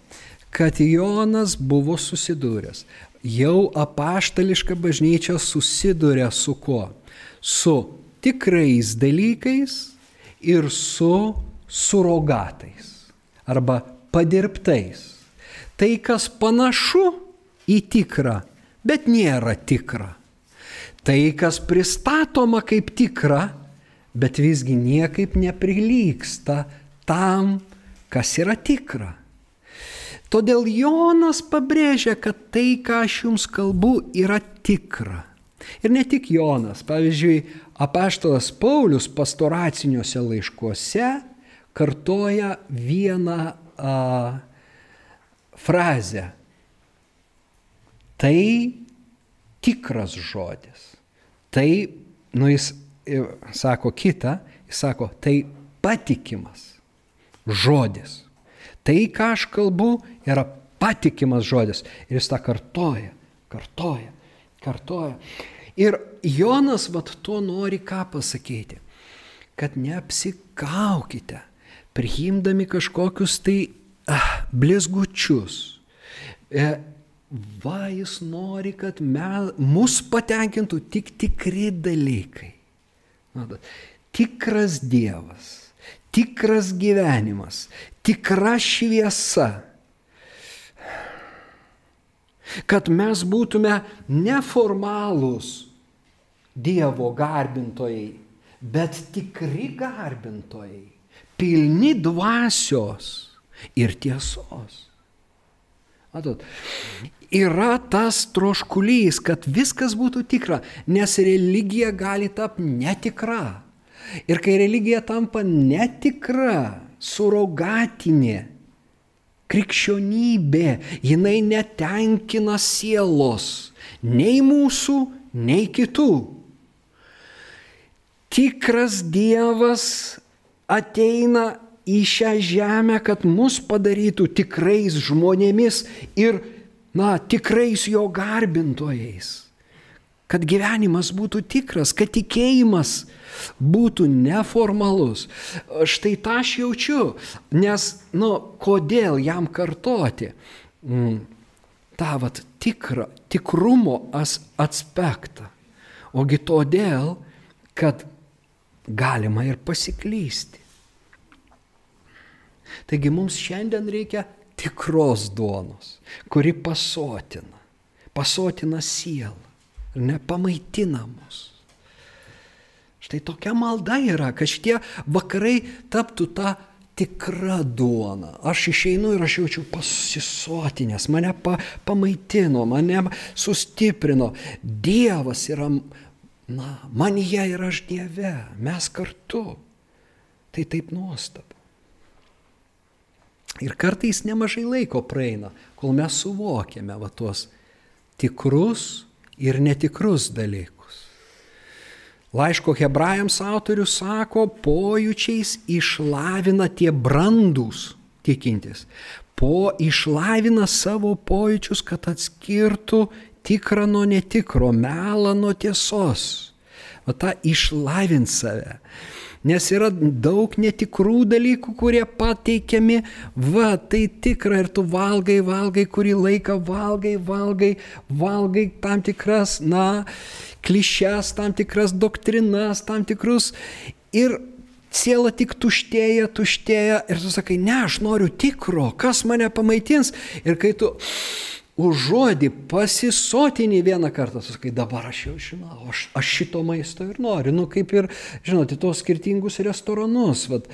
kad Jonas buvo susidūręs. Jau apaštališka bažnyčia susiduria su kuo? Su tikrais dalykais ir su surogatais arba padirbtais. Tai, kas panašu į tikrą, bet nėra tikra. Tai, kas pristatoma kaip tikra, bet visgi niekaip neprilyksta tam, kas yra tikra. Todėl Jonas pabrėžia, kad tai, ką aš jums kalbu, yra tikra. Ir ne tik Jonas. Pavyzdžiui, apaštalas Paulius pastoraciniuose laiškuose kartoja vieną a, frazę. Tai tikras žodis. Tai, nu jis sako kitą, jis sako, tai patikimas žodis. Tai, ką aš kalbu, yra patikimas žodis. Ir jis tą kartoja, kartoja, kartoja. Ir Jonas vat to nori ką pasakyti, kad neapsikaukite, priimdami kažkokius tai ah, blizgučius. E, va, jis nori, kad me, mus patenkintų tik tikri dalykai. Tikras Dievas, tikras gyvenimas, tikra šviesa. Kad mes būtume neformalūs Dievo garbintojai, bet tikri garbintojai, pilni dvasios ir tiesos. Matot, yra tas troškulys, kad viskas būtų tikra, nes religija gali tapti netikra. Ir kai religija tampa netikra, surogatinė, krikščionybė, jinai netenkina sielos, nei mūsų, nei kitų. Tikras Dievas ateina į šią žemę, kad mus padarytų tikrais žmonėmis ir na, tikrais jo garbintojais. Kad gyvenimas būtų tikras, kad tikėjimas būtų neformalus. Štai tą aš jaučiu, nes, nu, kodėl jam kartoti mm, tą vat tikrą, tikrumo as, aspektą. Ogi todėl, kad galima ir pasiklysti. Taigi mums šiandien reikia tikros duonos, kuri pasotina, pasotina sielą, nepamaitina mus. Štai tokia malda yra, kad šitie vakarai taptų tą tikrą duoną. Aš išeinu ir aš jaučiu pasisotinęs, mane pa, pamaitino, mane sustiprino. Dievas yra, na, man jie ir aš Dieve, mes kartu. Tai taip nuostabu. Ir kartais nemažai laiko praeina, kol mes suvokiame va tuos tikrus ir netikrus dalykus. Laiško hebrajams autorius sako, pojūčiais išlavina tie brandus tikintis. Po išlavina savo pojūčius, kad atskirtų tikrą nuo netikro, melą nuo tiesos. O tą išlavint save. Nes yra daug netikrų dalykų, kurie pateikiami, va, tai tikra ir tu valgai, valgai, kurį laiką valgai, valgai, valgai tam tikras, na, klišes, tam tikras doktrinas, tam tikrus. Ir siela tik tuštėja, tuštėja ir tu sakai, ne, aš noriu tikro, kas mane pamaitins. Ir kai tu už žodį pasisotinį vieną kartą, sakai, dabar aš jau žinau, aš, aš šito maisto ir noriu. Nu, kaip ir, žinote, tos skirtingus restoranus. Vat,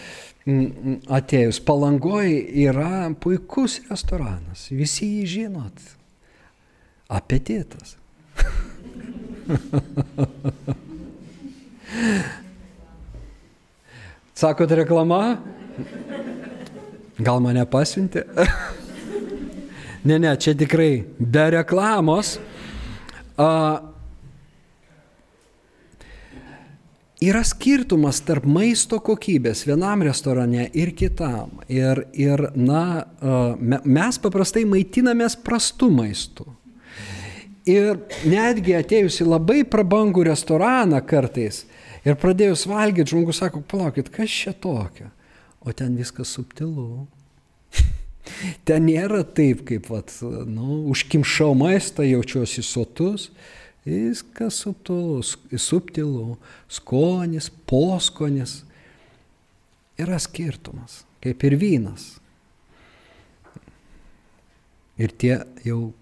atėjus palangoje yra puikus restoranas, visi jį žinot. Apetitas. Sakot reklama? Gal mane pasiuntė? ne, ne, čia tikrai be reklamos. A, yra skirtumas tarp maisto kokybės vienam restorane ir kitam. Ir, ir na, mes paprastai maitinamės prastu maistu. Ir netgi atėjus į labai prabangų restoraną kartais ir pradėjus valgyti, žmogus sako, palaukit, kas čia tokio? O ten viskas subtilu. ten nėra taip, kaip, vat, nu, užkimšau maistą, jaučiuosi sotus. Viskas subtilu, subtilu, skonis, poskonis. Yra skirtumas, kaip ir vynas. Ir tie jau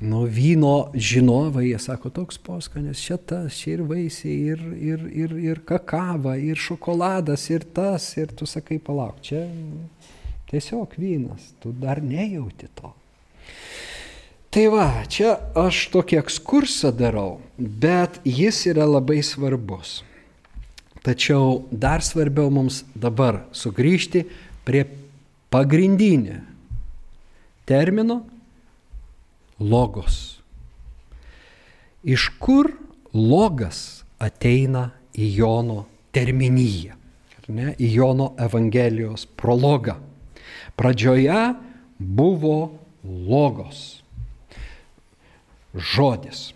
nu, vyno žinovai, jie sako, toks poskanės, čia tas, čia ir vaisiai, ir, ir, ir, ir kakava, ir šokoladas, ir tas, ir tu sakai, palauk, čia tiesiog vynas, tu dar nejauti to. Tai va, čia aš tokį ekskursą darau, bet jis yra labai svarbus. Tačiau dar svarbiau mums dabar sugrįžti prie pagrindinio termino logos. Iš kur logas ateina į Jono terminiją, ne, į Jono Evangelijos prologą. Pradžioje buvo logos. Žodis.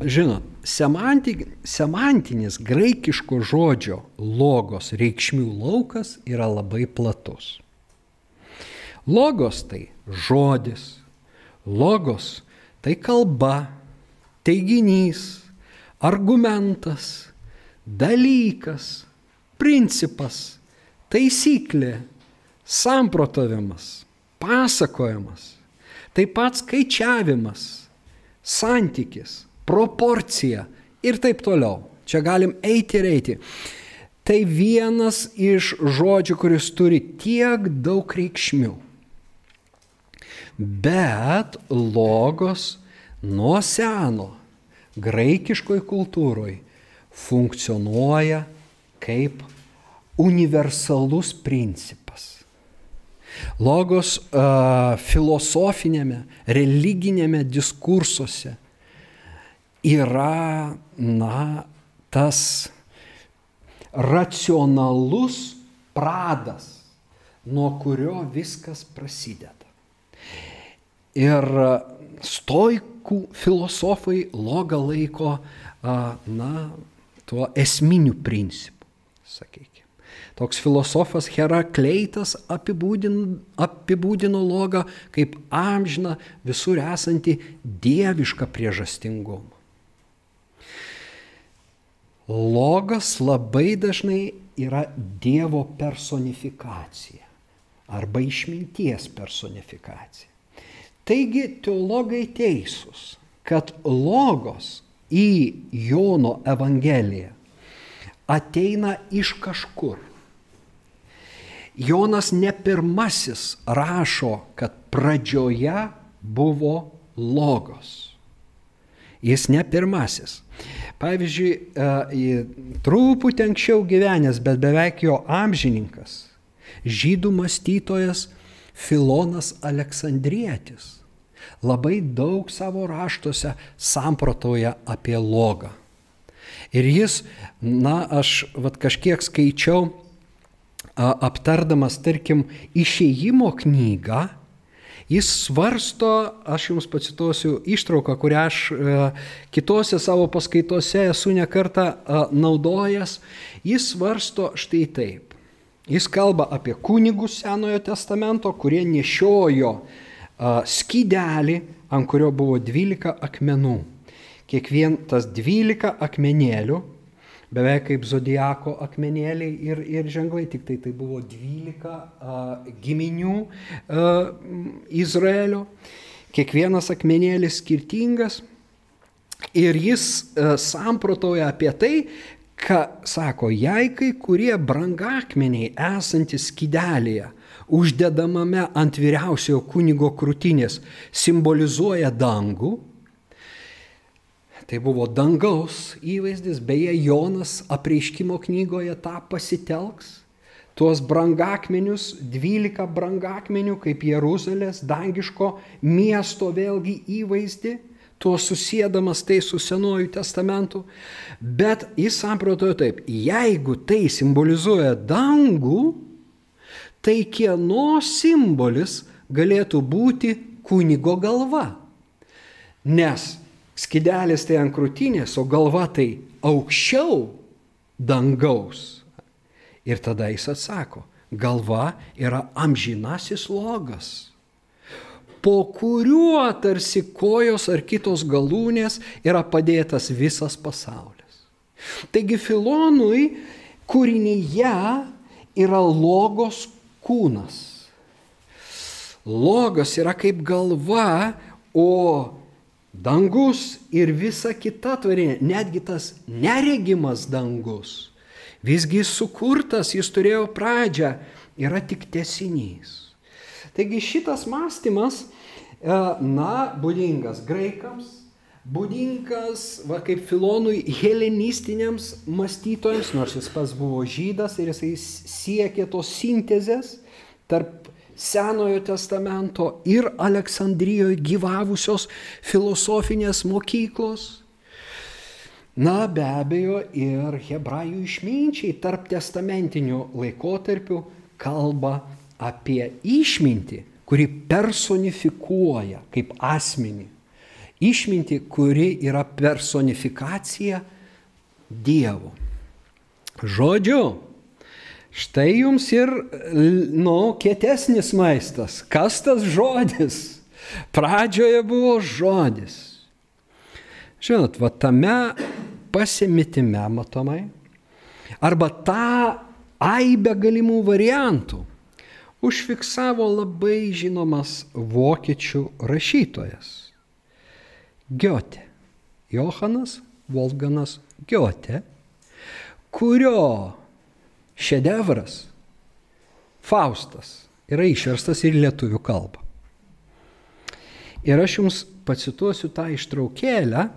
Žinot, semanti, semantinis graikiško žodžio logos reikšmių laukas yra labai platus. Logos tai žodis, Logos tai kalba, teiginys, argumentas, dalykas, principas, taisyklė, samprotavimas, pasakojimas, taip pat skaičiavimas, santykis, proporcija ir taip toliau. Čia galim eiti ir eiti. Tai vienas iš žodžių, kuris turi tiek daug reikšmių bet logos nuo seno graikiškoj kultūroj funkcionuoja kaip universalus principas. Logos uh, filosofinėme, religinėme diskursuose yra, na, tas racionalus pradas, nuo kurio viskas prasideda. Ir stoikų filosofai logą laiko, na, tuo esminiu principu, sakykime. Toks filosofas Herakleitas apibūdino, apibūdino logą kaip amžiną visur esantį dievišką priežastingumą. Logas labai dažnai yra Dievo personifikacija arba išminties personifikacija. Taigi teologai teisūs, kad logos į Jono Evangeliją ateina iš kažkur. Jonas ne pirmasis rašo, kad pradžioje buvo logos. Jis ne pirmasis. Pavyzdžiui, e, truputį anksčiau gyvenęs, bet beveik jo amžininkas, žydų mąstytojas Filonas Aleksandrietis labai daug savo raštuose samprotoja apie logą. Ir jis, na, aš vat, kažkiek skaičiau, aptardamas, tarkim, išėjimo knygą, jis svarsto, aš jums pacituosiu ištrauką, kurią aš kitose savo paskaitose esu nekartą naudojęs, jis svarsto štai taip. Jis kalba apie kunigus Senojo testamento, kurie nešiojo skydelį, ant kurio buvo 12 akmenų. Kiekvien tas 12 akmenėlių, beveik kaip zodiako akmenėliai ir, ir ženklai, tik tai tai buvo 12 uh, giminių uh, Izraelio. Kiekvienas akmenėlis skirtingas. Ir jis samprotoja apie tai, ką sako, jei kai kurie brangakmeniai esantis skidelėje uždedamame ant vyriausiojo kunigo krūtinės simbolizuoja dangų. Tai buvo dangaus įvaizdis, beje, Jonas apreiškimo knygoje tą pasitelks. Tuos brangakmenius, 12 brangakmenių kaip Jeruzalės dangiško miesto vėlgi įvaizdį, tuo susėdamas tai su Senuoju testamentu. Bet jis samprotojo taip, jeigu tai simbolizuoja dangų, tai kieno simbolis galėtų būti kunigo galva. Nes skidelis tai ant krūtinės, o galva tai aukščiau dangaus. Ir tada jis atsako, galva yra amžinasis logas, po kuriuo tarsi kojos ar kitos galūnės yra padėtas visas pasaulis. Taigi Filonui kūrinyje yra logos kūnas. Logos yra kaip galva, o dangus ir visa kita tvarinė, netgi tas neregimas dangus, visgi sukurtas, jis turėjo pradžią, yra tik tesinys. Taigi šitas mąstymas, e, na, būdingas graikams, būdingas, va kaip Filonui, helenistiniams mąstytojams, nors jis pats buvo žydas ir jisai siekė tos sintezės tarp Senojo testamento ir Aleksandrijoje gyvavusios filosofinės mokyklos. Na, be abejo, ir hebrajų išminčiai tarp testamentinių laikotarpių kalba apie išmintį, kuri personifikuoja kaip asmenį. Išmintį, kuri yra personifikacija Dievo. Žodžiu, Štai jums ir, nu, kietesnis maistas. Kas tas žodis? Pradžioje buvo žodis. Žinot, va tame pasimitime matomai, arba tą aibę galimų variantų užfiksavo labai žinomas vokiečių rašytojas. Giotė. Johanas Volganas Giotė, kurio šedevras Faustas yra išverstas ir lietuvių kalba. Ir aš jums pacituosiu tą ištraukėlę,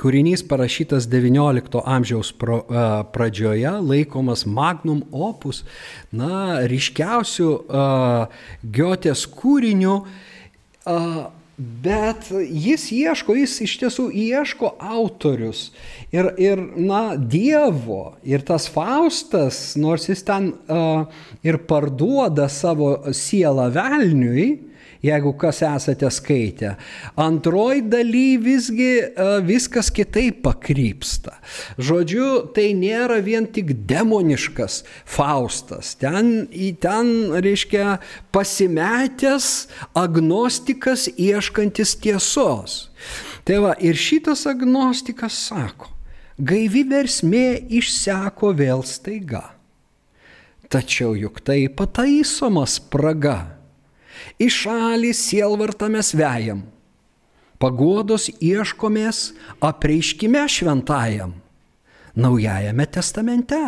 Kūrinys parašytas XIX amžiaus pro, uh, pradžioje, laikomas magnum opus, na, ryškiausių uh, Giotės kūrinių, uh, Bet jis ieško, jis iš tiesų ieško autorius. Ir, ir na, Dievo, ir tas Faustas, nors jis ten uh, ir parduoda savo sielą velniui, jeigu kas esate skaitę. Antroji daly visgi e, viskas kitaip pakrypsta. Žodžiu, tai nėra vien tik demoniškas Faustas. Ten, ten reiškia, pasimetęs agnostikas ieškantis tiesos. Tai va, ir šitas agnostikas sako, gaivi versmė išseko vėl staiga. Tačiau juk tai pataisoma spraga į šalį sielvartą mes vejam, paguodos ieškomės apreiškime šventajam. Naujajame testamente,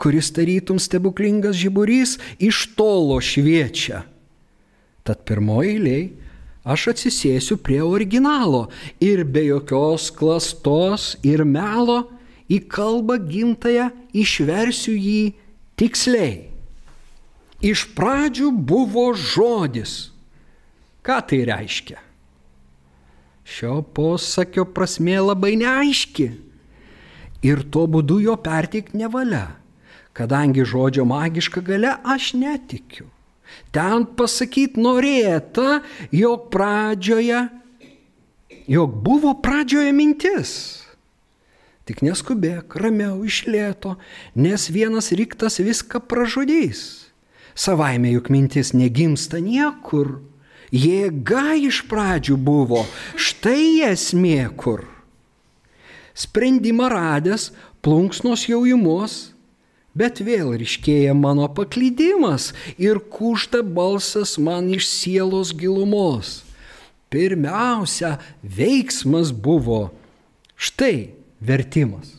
kuris tarytum stebuklingas žiburys iš tolo šviečia. Tad pirmoji eiliai aš atsisėsiu prie originalo ir be jokios klastos ir melo į kalbą gimtają išversiu jį tiksliai. Iš pradžių buvo žodis. Ką tai reiškia? Šio posakio prasme labai neaiški. Ir tuo būdu jo perteikti nevalia, kadangi žodžio magiška gale aš netikiu. Ten pasakyti norėta, jog pradžioje, jog buvo pradžioje mintis. Tik neskubėk, ramiau išlėto, nes vienas riktas viską pražudys. Savaime juk mintis negimsta niekur. Jėga iš pradžių buvo, štai esmė kur. Sprendimą radęs, plunksnos jau įmos, bet vėl ryškėja mano paklydimas ir kušta balsas man iš sielos gilumos. Pirmiausia, veiksmas buvo štai vertimas.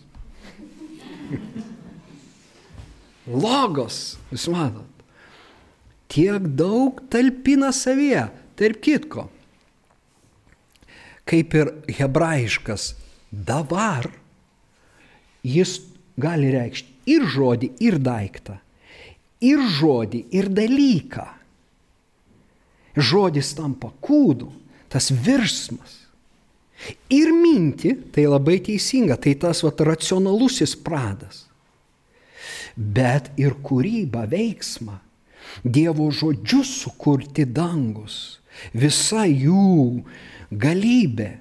Logos, jūs matot. Tiek daug talpina savyje. Tarp kitko, kaip ir hebrajiškas davar, jis gali reikšti ir žodį, ir daiktą, ir žodį, ir dalyką. Žodis tampa kūdu, tas virsmas. Ir minti, tai labai teisinga, tai tas vat, racionalusis pradas. Bet ir kūryba, veiksmą. Dievo žodžius sukurti dangus, visa jų galybė.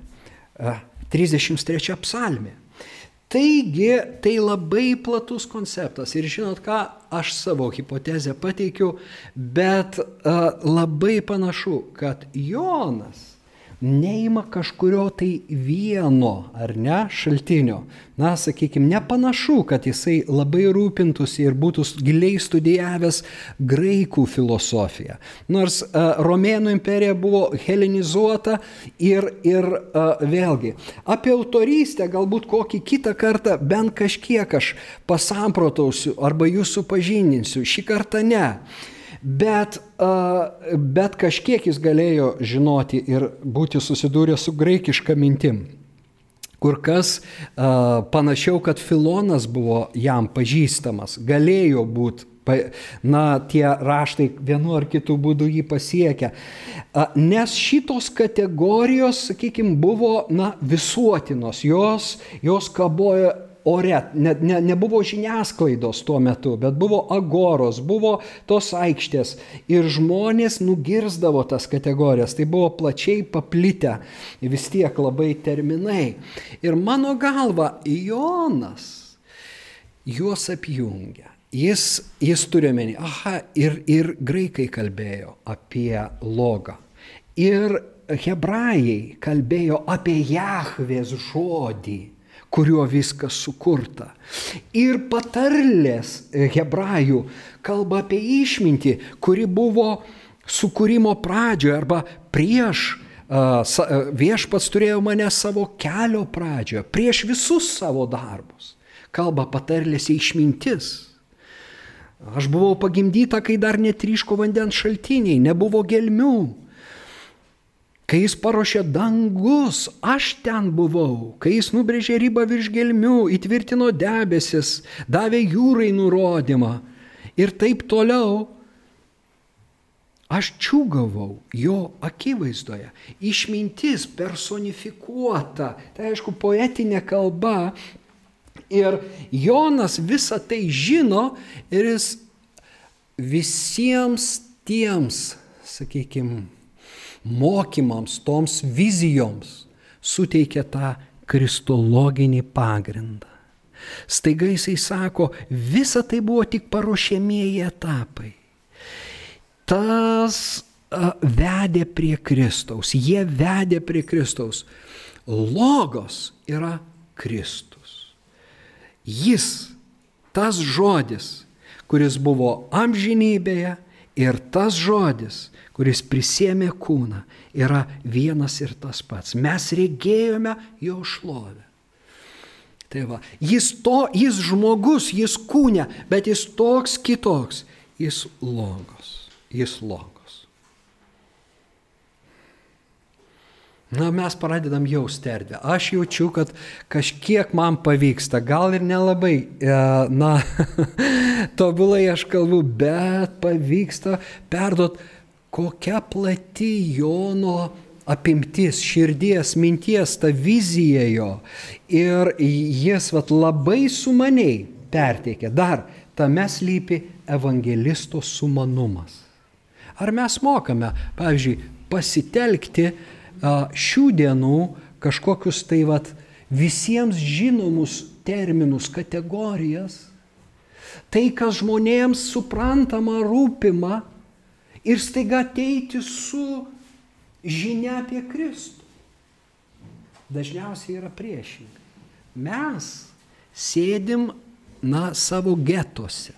33 psalmė. Taigi tai labai platus konceptas ir žinot ką, aš savo hipotezę pateikiu, bet uh, labai panašu, kad Jonas neima kažkurio tai vieno, ar ne, šaltinio. Na, sakykime, nepanašu, kad jisai labai rūpintųsi ir būtų giliai studijavęs graikų filosofiją. Nors uh, Romėnų imperija buvo helenizuota ir, ir uh, vėlgi, apie autorystę galbūt kokį kitą kartą bent kažkiek aš pasamprotausiu arba jūs supažindinsiu, šį kartą ne. Bet, bet kažkiek jis galėjo žinoti ir būti susidūrę su graikiška mintim. Kur kas panašiau, kad Filonas buvo jam pažįstamas, galėjo būti na, tie raštai vienu ar kitu būdu jį pasiekia. Nes šitos kategorijos, sakykime, buvo na, visuotinos, jos, jos kabojo ore, ne, ne, nebuvo žiniasklaidos tuo metu, bet buvo agoros, buvo tos aikštės ir žmonės nugirzdavo tas kategorijas, tai buvo plačiai paplitę, vis tiek labai terminai. Ir mano galva, Jonas juos apjungia. Jis, jis turi menį, aha, ir, ir graikai kalbėjo apie logą. Ir hebrajai kalbėjo apie Jahvės žodį kuriuo viskas sukurta. Ir patarlės hebrajų kalba apie išmintį, kuri buvo sukūrimo pradžioje arba prieš viešpats turėjo mane savo kelio pradžioje, prieš visus savo darbus. Kalba patarlėse išmintis. Aš buvau pagimdyta, kai dar netryško vandens šaltiniai, nebuvo gelmių. Kai jis paruošė dangus, aš ten buvau. Kai jis nubrėžė ribą virš gelmių, įtvirtino debesis, davė jūrai nurodymą ir taip toliau. Aš čiūgavau jo akivaizdoje. Išmintis personifikuota, tai aišku, poetinė kalba. Ir Jonas visą tai žino ir jis visiems tiems, sakykime, mokymams, toms vizijoms suteikia tą kristologinį pagrindą. Staiga jisai sako, visa tai buvo tik paruošėmieji etapai. Tas a, vedė prie Kristaus, jie vedė prie Kristaus. Logos yra Kristus. Jis, tas žodis, kuris buvo amžinybėje ir tas žodis, kuris prisėmė kūną, yra vienas ir tas pats. Mes regėjome jo šlovę. Tai va, jis, to, jis žmogus, jis kūne, bet jis toks kitoks, jis logos, jis logos. Na, mes pradedam jausti erdvę. Aš jaučiu, kad kažkiek man pavyksta, gal ir nelabai, e, na, tobulai aš kalbu, bet pavyksta perduoti kokia plati Jono apimtis, širdies, minties, ta vizija jo. Ir jis vat, labai sumaniai perteikė. Dar tame slypi evangelisto sumanumas. Ar mes mokame, pavyzdžiui, pasitelkti šių dienų kažkokius tai vat, visiems žinomus terminus, kategorijas, tai, kas žmonėms suprantama, rūpima, ir staiga ateiti su žinia apie Kristų. Dažniausiai yra priešingai. Mes sėdim, na, savo getuose,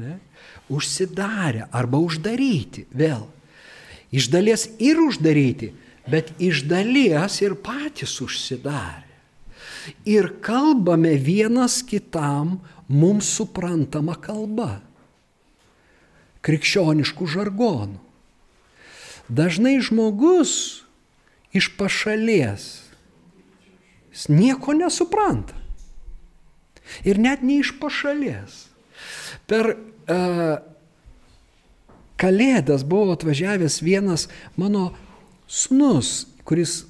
ne? užsidarę arba uždaryti vėl. Iš dalies ir uždaryti, bet iš dalies ir patys užsidarę. Ir kalbame vienas kitam mums suprantama kalba. krikščioniškų žargonų. Dažnai žmogus iš pašalies nieko nesupranta. Ir net ne iš pašalies. Per uh, Kalėdas buvo atvažiavęs vienas mano snus, kuris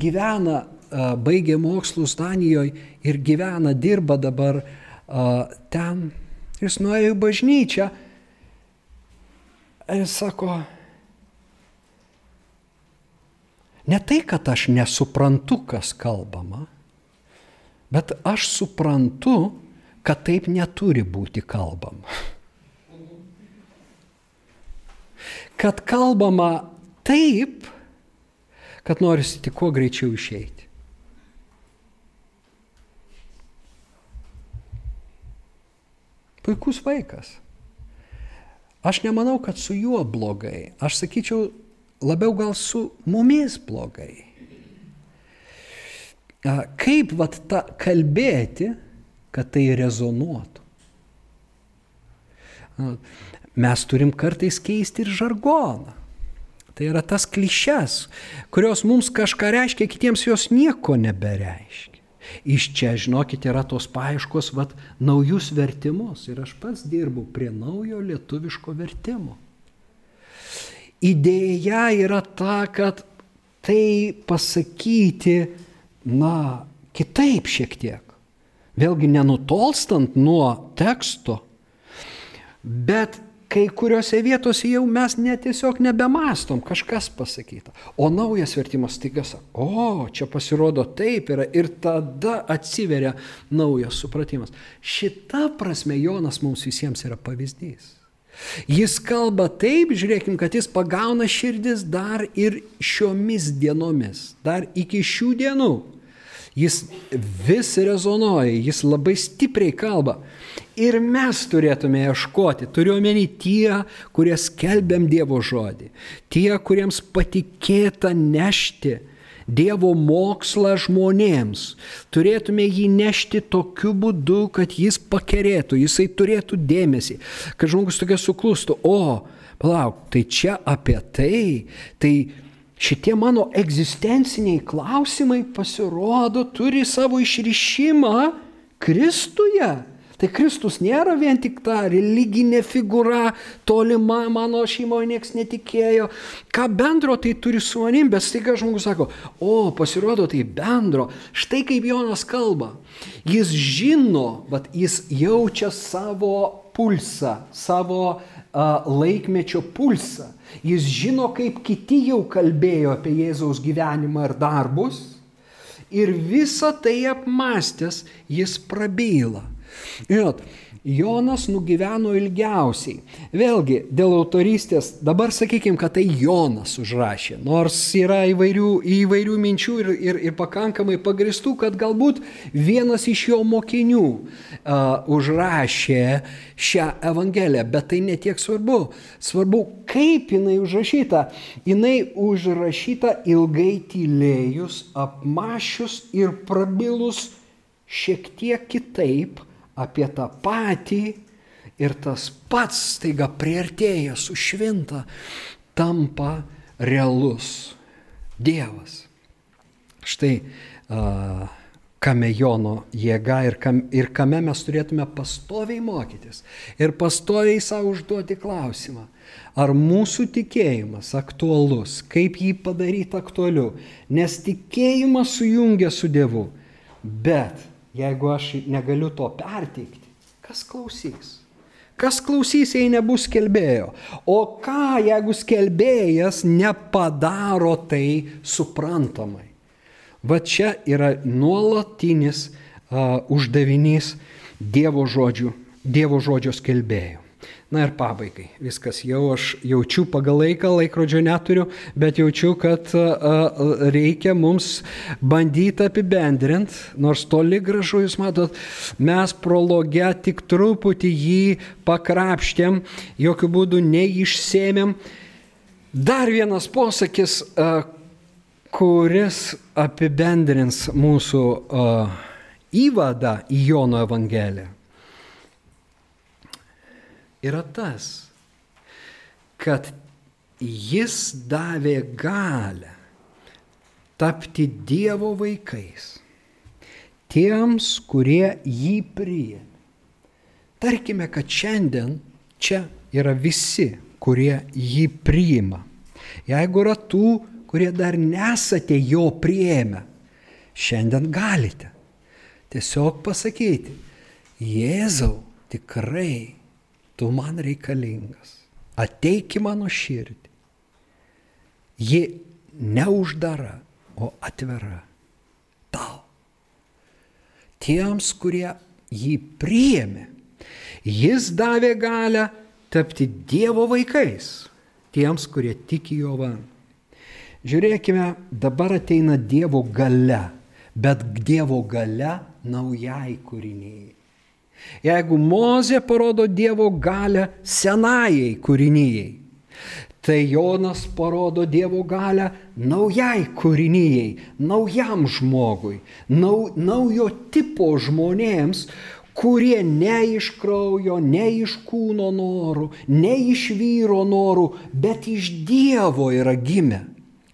gyvena, baigė mokslus Danijoje ir gyvena, dirba dabar ten. Jis nuėjo į bažnyčią Ir sako, ne tai, kad aš nesuprantu, kas kalbama, bet aš suprantu, kad taip neturi būti kalbama. Kad kalbama taip, kad norisi tik kuo greičiau išeiti. Puikus vaikas. Aš nemanau, kad su juo blogai. Aš sakyčiau, labiau gal su mumis blogai. Kaip vat ta kalbėti, kad tai rezonuotų? Mes turim kartais keisti ir žargoną. Tai yra tas klišes, kurios mums kažką reiškia, kitiems jos nieko nebereiškia. Iš čia, žinokit, yra tos paieškos, vad, naujus vertimus. Ir aš pats dirbu prie naujo lietuviško vertimo. Idėja yra ta, kad tai pasakyti, na, kitaip šiek tiek. Vėlgi nenutolstant nuo teksto, bet kai kuriuose vietose jau mes net tiesiog nebemastom, kažkas pasakyta. O naujas vertimas taiga sako, o čia pasirodo taip yra ir tada atsiveria naujas supratimas. Šita prasme Jonas mums visiems yra pavyzdys. Jis kalba taip, žiūrėkim, kad jis pagauna širdis dar ir šiomis dienomis, dar iki šių dienų. Jis vis rezonuoja, jis labai stipriai kalba. Ir mes turėtume ieškoti, turiuomenį tie, kurie skelbiam Dievo žodį, tie, kuriems patikėta nešti Dievo mokslą žmonėms. Turėtume jį nešti tokiu būdu, kad jis pakerėtų, jisai turėtų dėmesį, kad žmogus tokia suklustų, o, palauk, tai čia apie tai, tai šitie mano egzistenciniai klausimai pasirodo turi savo išrišimą Kristuje. Tai Kristus nėra vien tik ta religinė figūra, tolima mano šeimoje niekas netikėjo. Ką bendro tai turi su manim, bet staiga žmogus sako, o pasirodo tai bendro. Štai kaip Jonas kalba. Jis žino, bet jis jaučia savo pulsą, savo uh, laikmečio pulsą. Jis žino, kaip kiti jau kalbėjo apie Jėzaus gyvenimą ir darbus. Ir visą tai apmastęs jis prabyla. Žinot, Jonas nugyveno ilgiausiai. Vėlgi, dėl autorystės, dabar sakykime, kad tai Jonas užrašė, nors yra įvairių, įvairių minčių ir, ir, ir pakankamai pagristų, kad galbūt vienas iš jo mokinių uh, užrašė šią Evangeliją, bet tai netiek svarbu. Svarbu, kaip jinai užrašyta. Jinai užrašyta ilgai tylėjus, apmašius ir prabilus šiek tiek kitaip apie tą patį ir tas pats staiga prieartėja su švinta, tampa realus Dievas. Štai uh, kame Jono jėga ir, kam, ir kame mes turėtume pastoviai mokytis ir pastoviai savo užduoti klausimą, ar mūsų tikėjimas aktualus, kaip jį padaryti aktualiu, nes tikėjimas sujungia su Dievu, bet Jeigu aš negaliu to perteikti, kas klausys? Kas klausys, jei nebus skelbėjo? O ką, jeigu skelbėjas nepadaro tai suprantamai? Va čia yra nuolatinis uh, uždavinys Dievo žodžių, Dievo žodžio skelbėjo. Na ir pabaigai. Viskas jau aš jaučiu pagal laiką, laikrodžio neturiu, bet jaučiu, kad reikia mums bandyti apibendrinti, nors toli gražu, jūs matot, mes prologe tik truputį jį pakrapštėm, jokių būdų neišsėmėm. Dar vienas posakis, kuris apibendrins mūsų įvadą į Jono Evangeliją. Yra tas, kad jis davė galę tapti Dievo vaikais tiems, kurie jį priėmė. Tarkime, kad šiandien čia yra visi, kurie jį priima. Jeigu yra tų, kurie dar nesate jo priėmę, šiandien galite tiesiog pasakyti, Jėzau, tikrai tu man reikalingas, ateik į mano širdį. Ji neuždara, o atvira tau. Tiems, kurie jį priėmė, jis davė galę tapti Dievo vaikais, tiems, kurie tiki jo vardą. Žiūrėkime, dabar ateina Dievo gale, bet Dievo gale naujai kūriniai. Jeigu Mozė parodo Dievo galę senajai kūrinyjei, tai Jonas parodo Dievo galę naujai kūrinyjei, naujam žmogui, nau, naujo tipo žmonėms, kurie ne iš kraujo, ne iš kūno norų, ne iš vyro norų, bet iš Dievo yra gimę.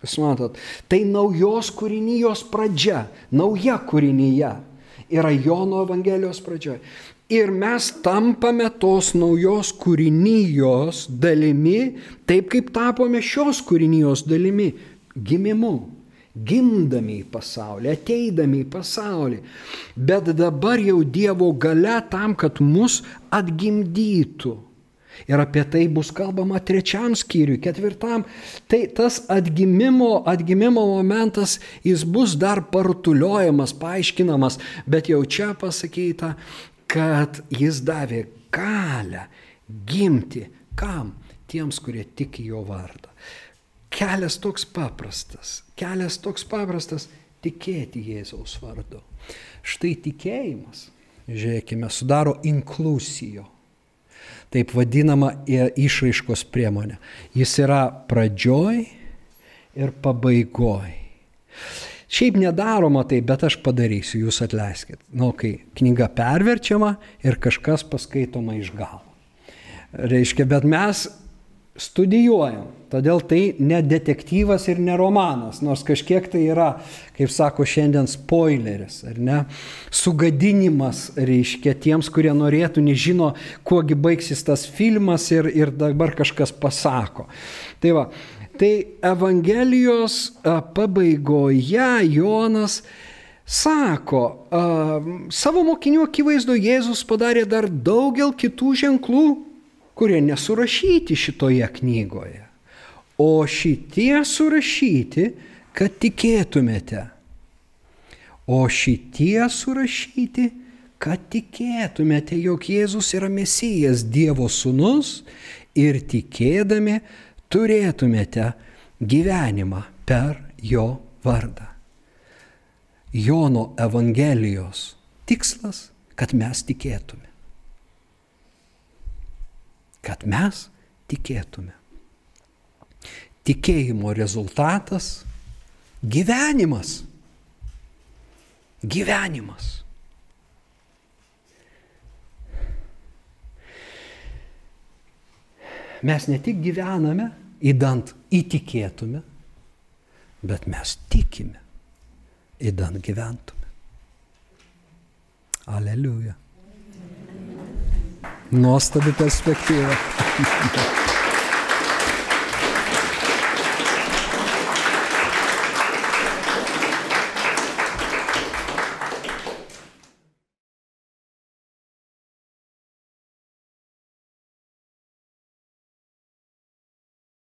Jūs matot, tai naujos kūrinijos pradžia, nauja kūrinyje yra Jono Evangelijos pradžioje. Ir mes tampame tos naujos kūrinijos dalimi, taip kaip tapome šios kūrinijos dalimi - gimimu gimdami į pasaulį, ateidami į pasaulį. Bet dabar jau Dievo gale tam, kad mus atgimdytų. Ir apie tai bus kalbama trečiam skyriui, ketvirtam. Tai tas atgimimo, atgimimo momentas, jis bus dar partuliojamas, paaiškinamas, bet jau čia pasakyta, kad jis davė galę gimti. Kam? Tiems, kurie tiki jo vardą. Kelias toks paprastas, kelias toks paprastas - tikėti Jėzaus vardu. Štai tikėjimas, žiūrėkime, sudaro inklusijo. Taip vadinama išraiškos priemonė. Jis yra pradžioj ir pabaigoj. Šiaip nedaroma tai, bet aš padarysiu, jūs atleiskit. Nu, kai knyga perverčiama ir kažkas paskaitoma iš galo. Reiškia, bet mes studijuojam. Todėl tai ne detektyvas ir ne romanas, nors kažkiek tai yra, kaip sako šiandien, spoileris, ar ne? Sugadinimas, reiškia, tiems, kurie norėtų, nežino, kuogi baigsis tas filmas ir, ir dabar kažkas pasako. Tai va, tai Evangelijos pabaigoje Jonas sako, savo mokinių akivaizdu Jėzus padarė dar daugel kitų ženklų kurie nesurašyti šitoje knygoje. O šitie surašyti, kad tikėtumėte. O šitie surašyti, kad tikėtumėte, jog Jėzus yra Mesijas, Dievo sūnus ir tikėdami turėtumėte gyvenimą per jo vardą. Jono Evangelijos tikslas, kad mes tikėtume kad mes tikėtume. Tikėjimo rezultatas - gyvenimas. Gyvenimas. Mes ne tik gyvename, įdant įtikėtume, bet mes tikime, įdant gyventume. Aleliuja. Nuostabi perspektyva.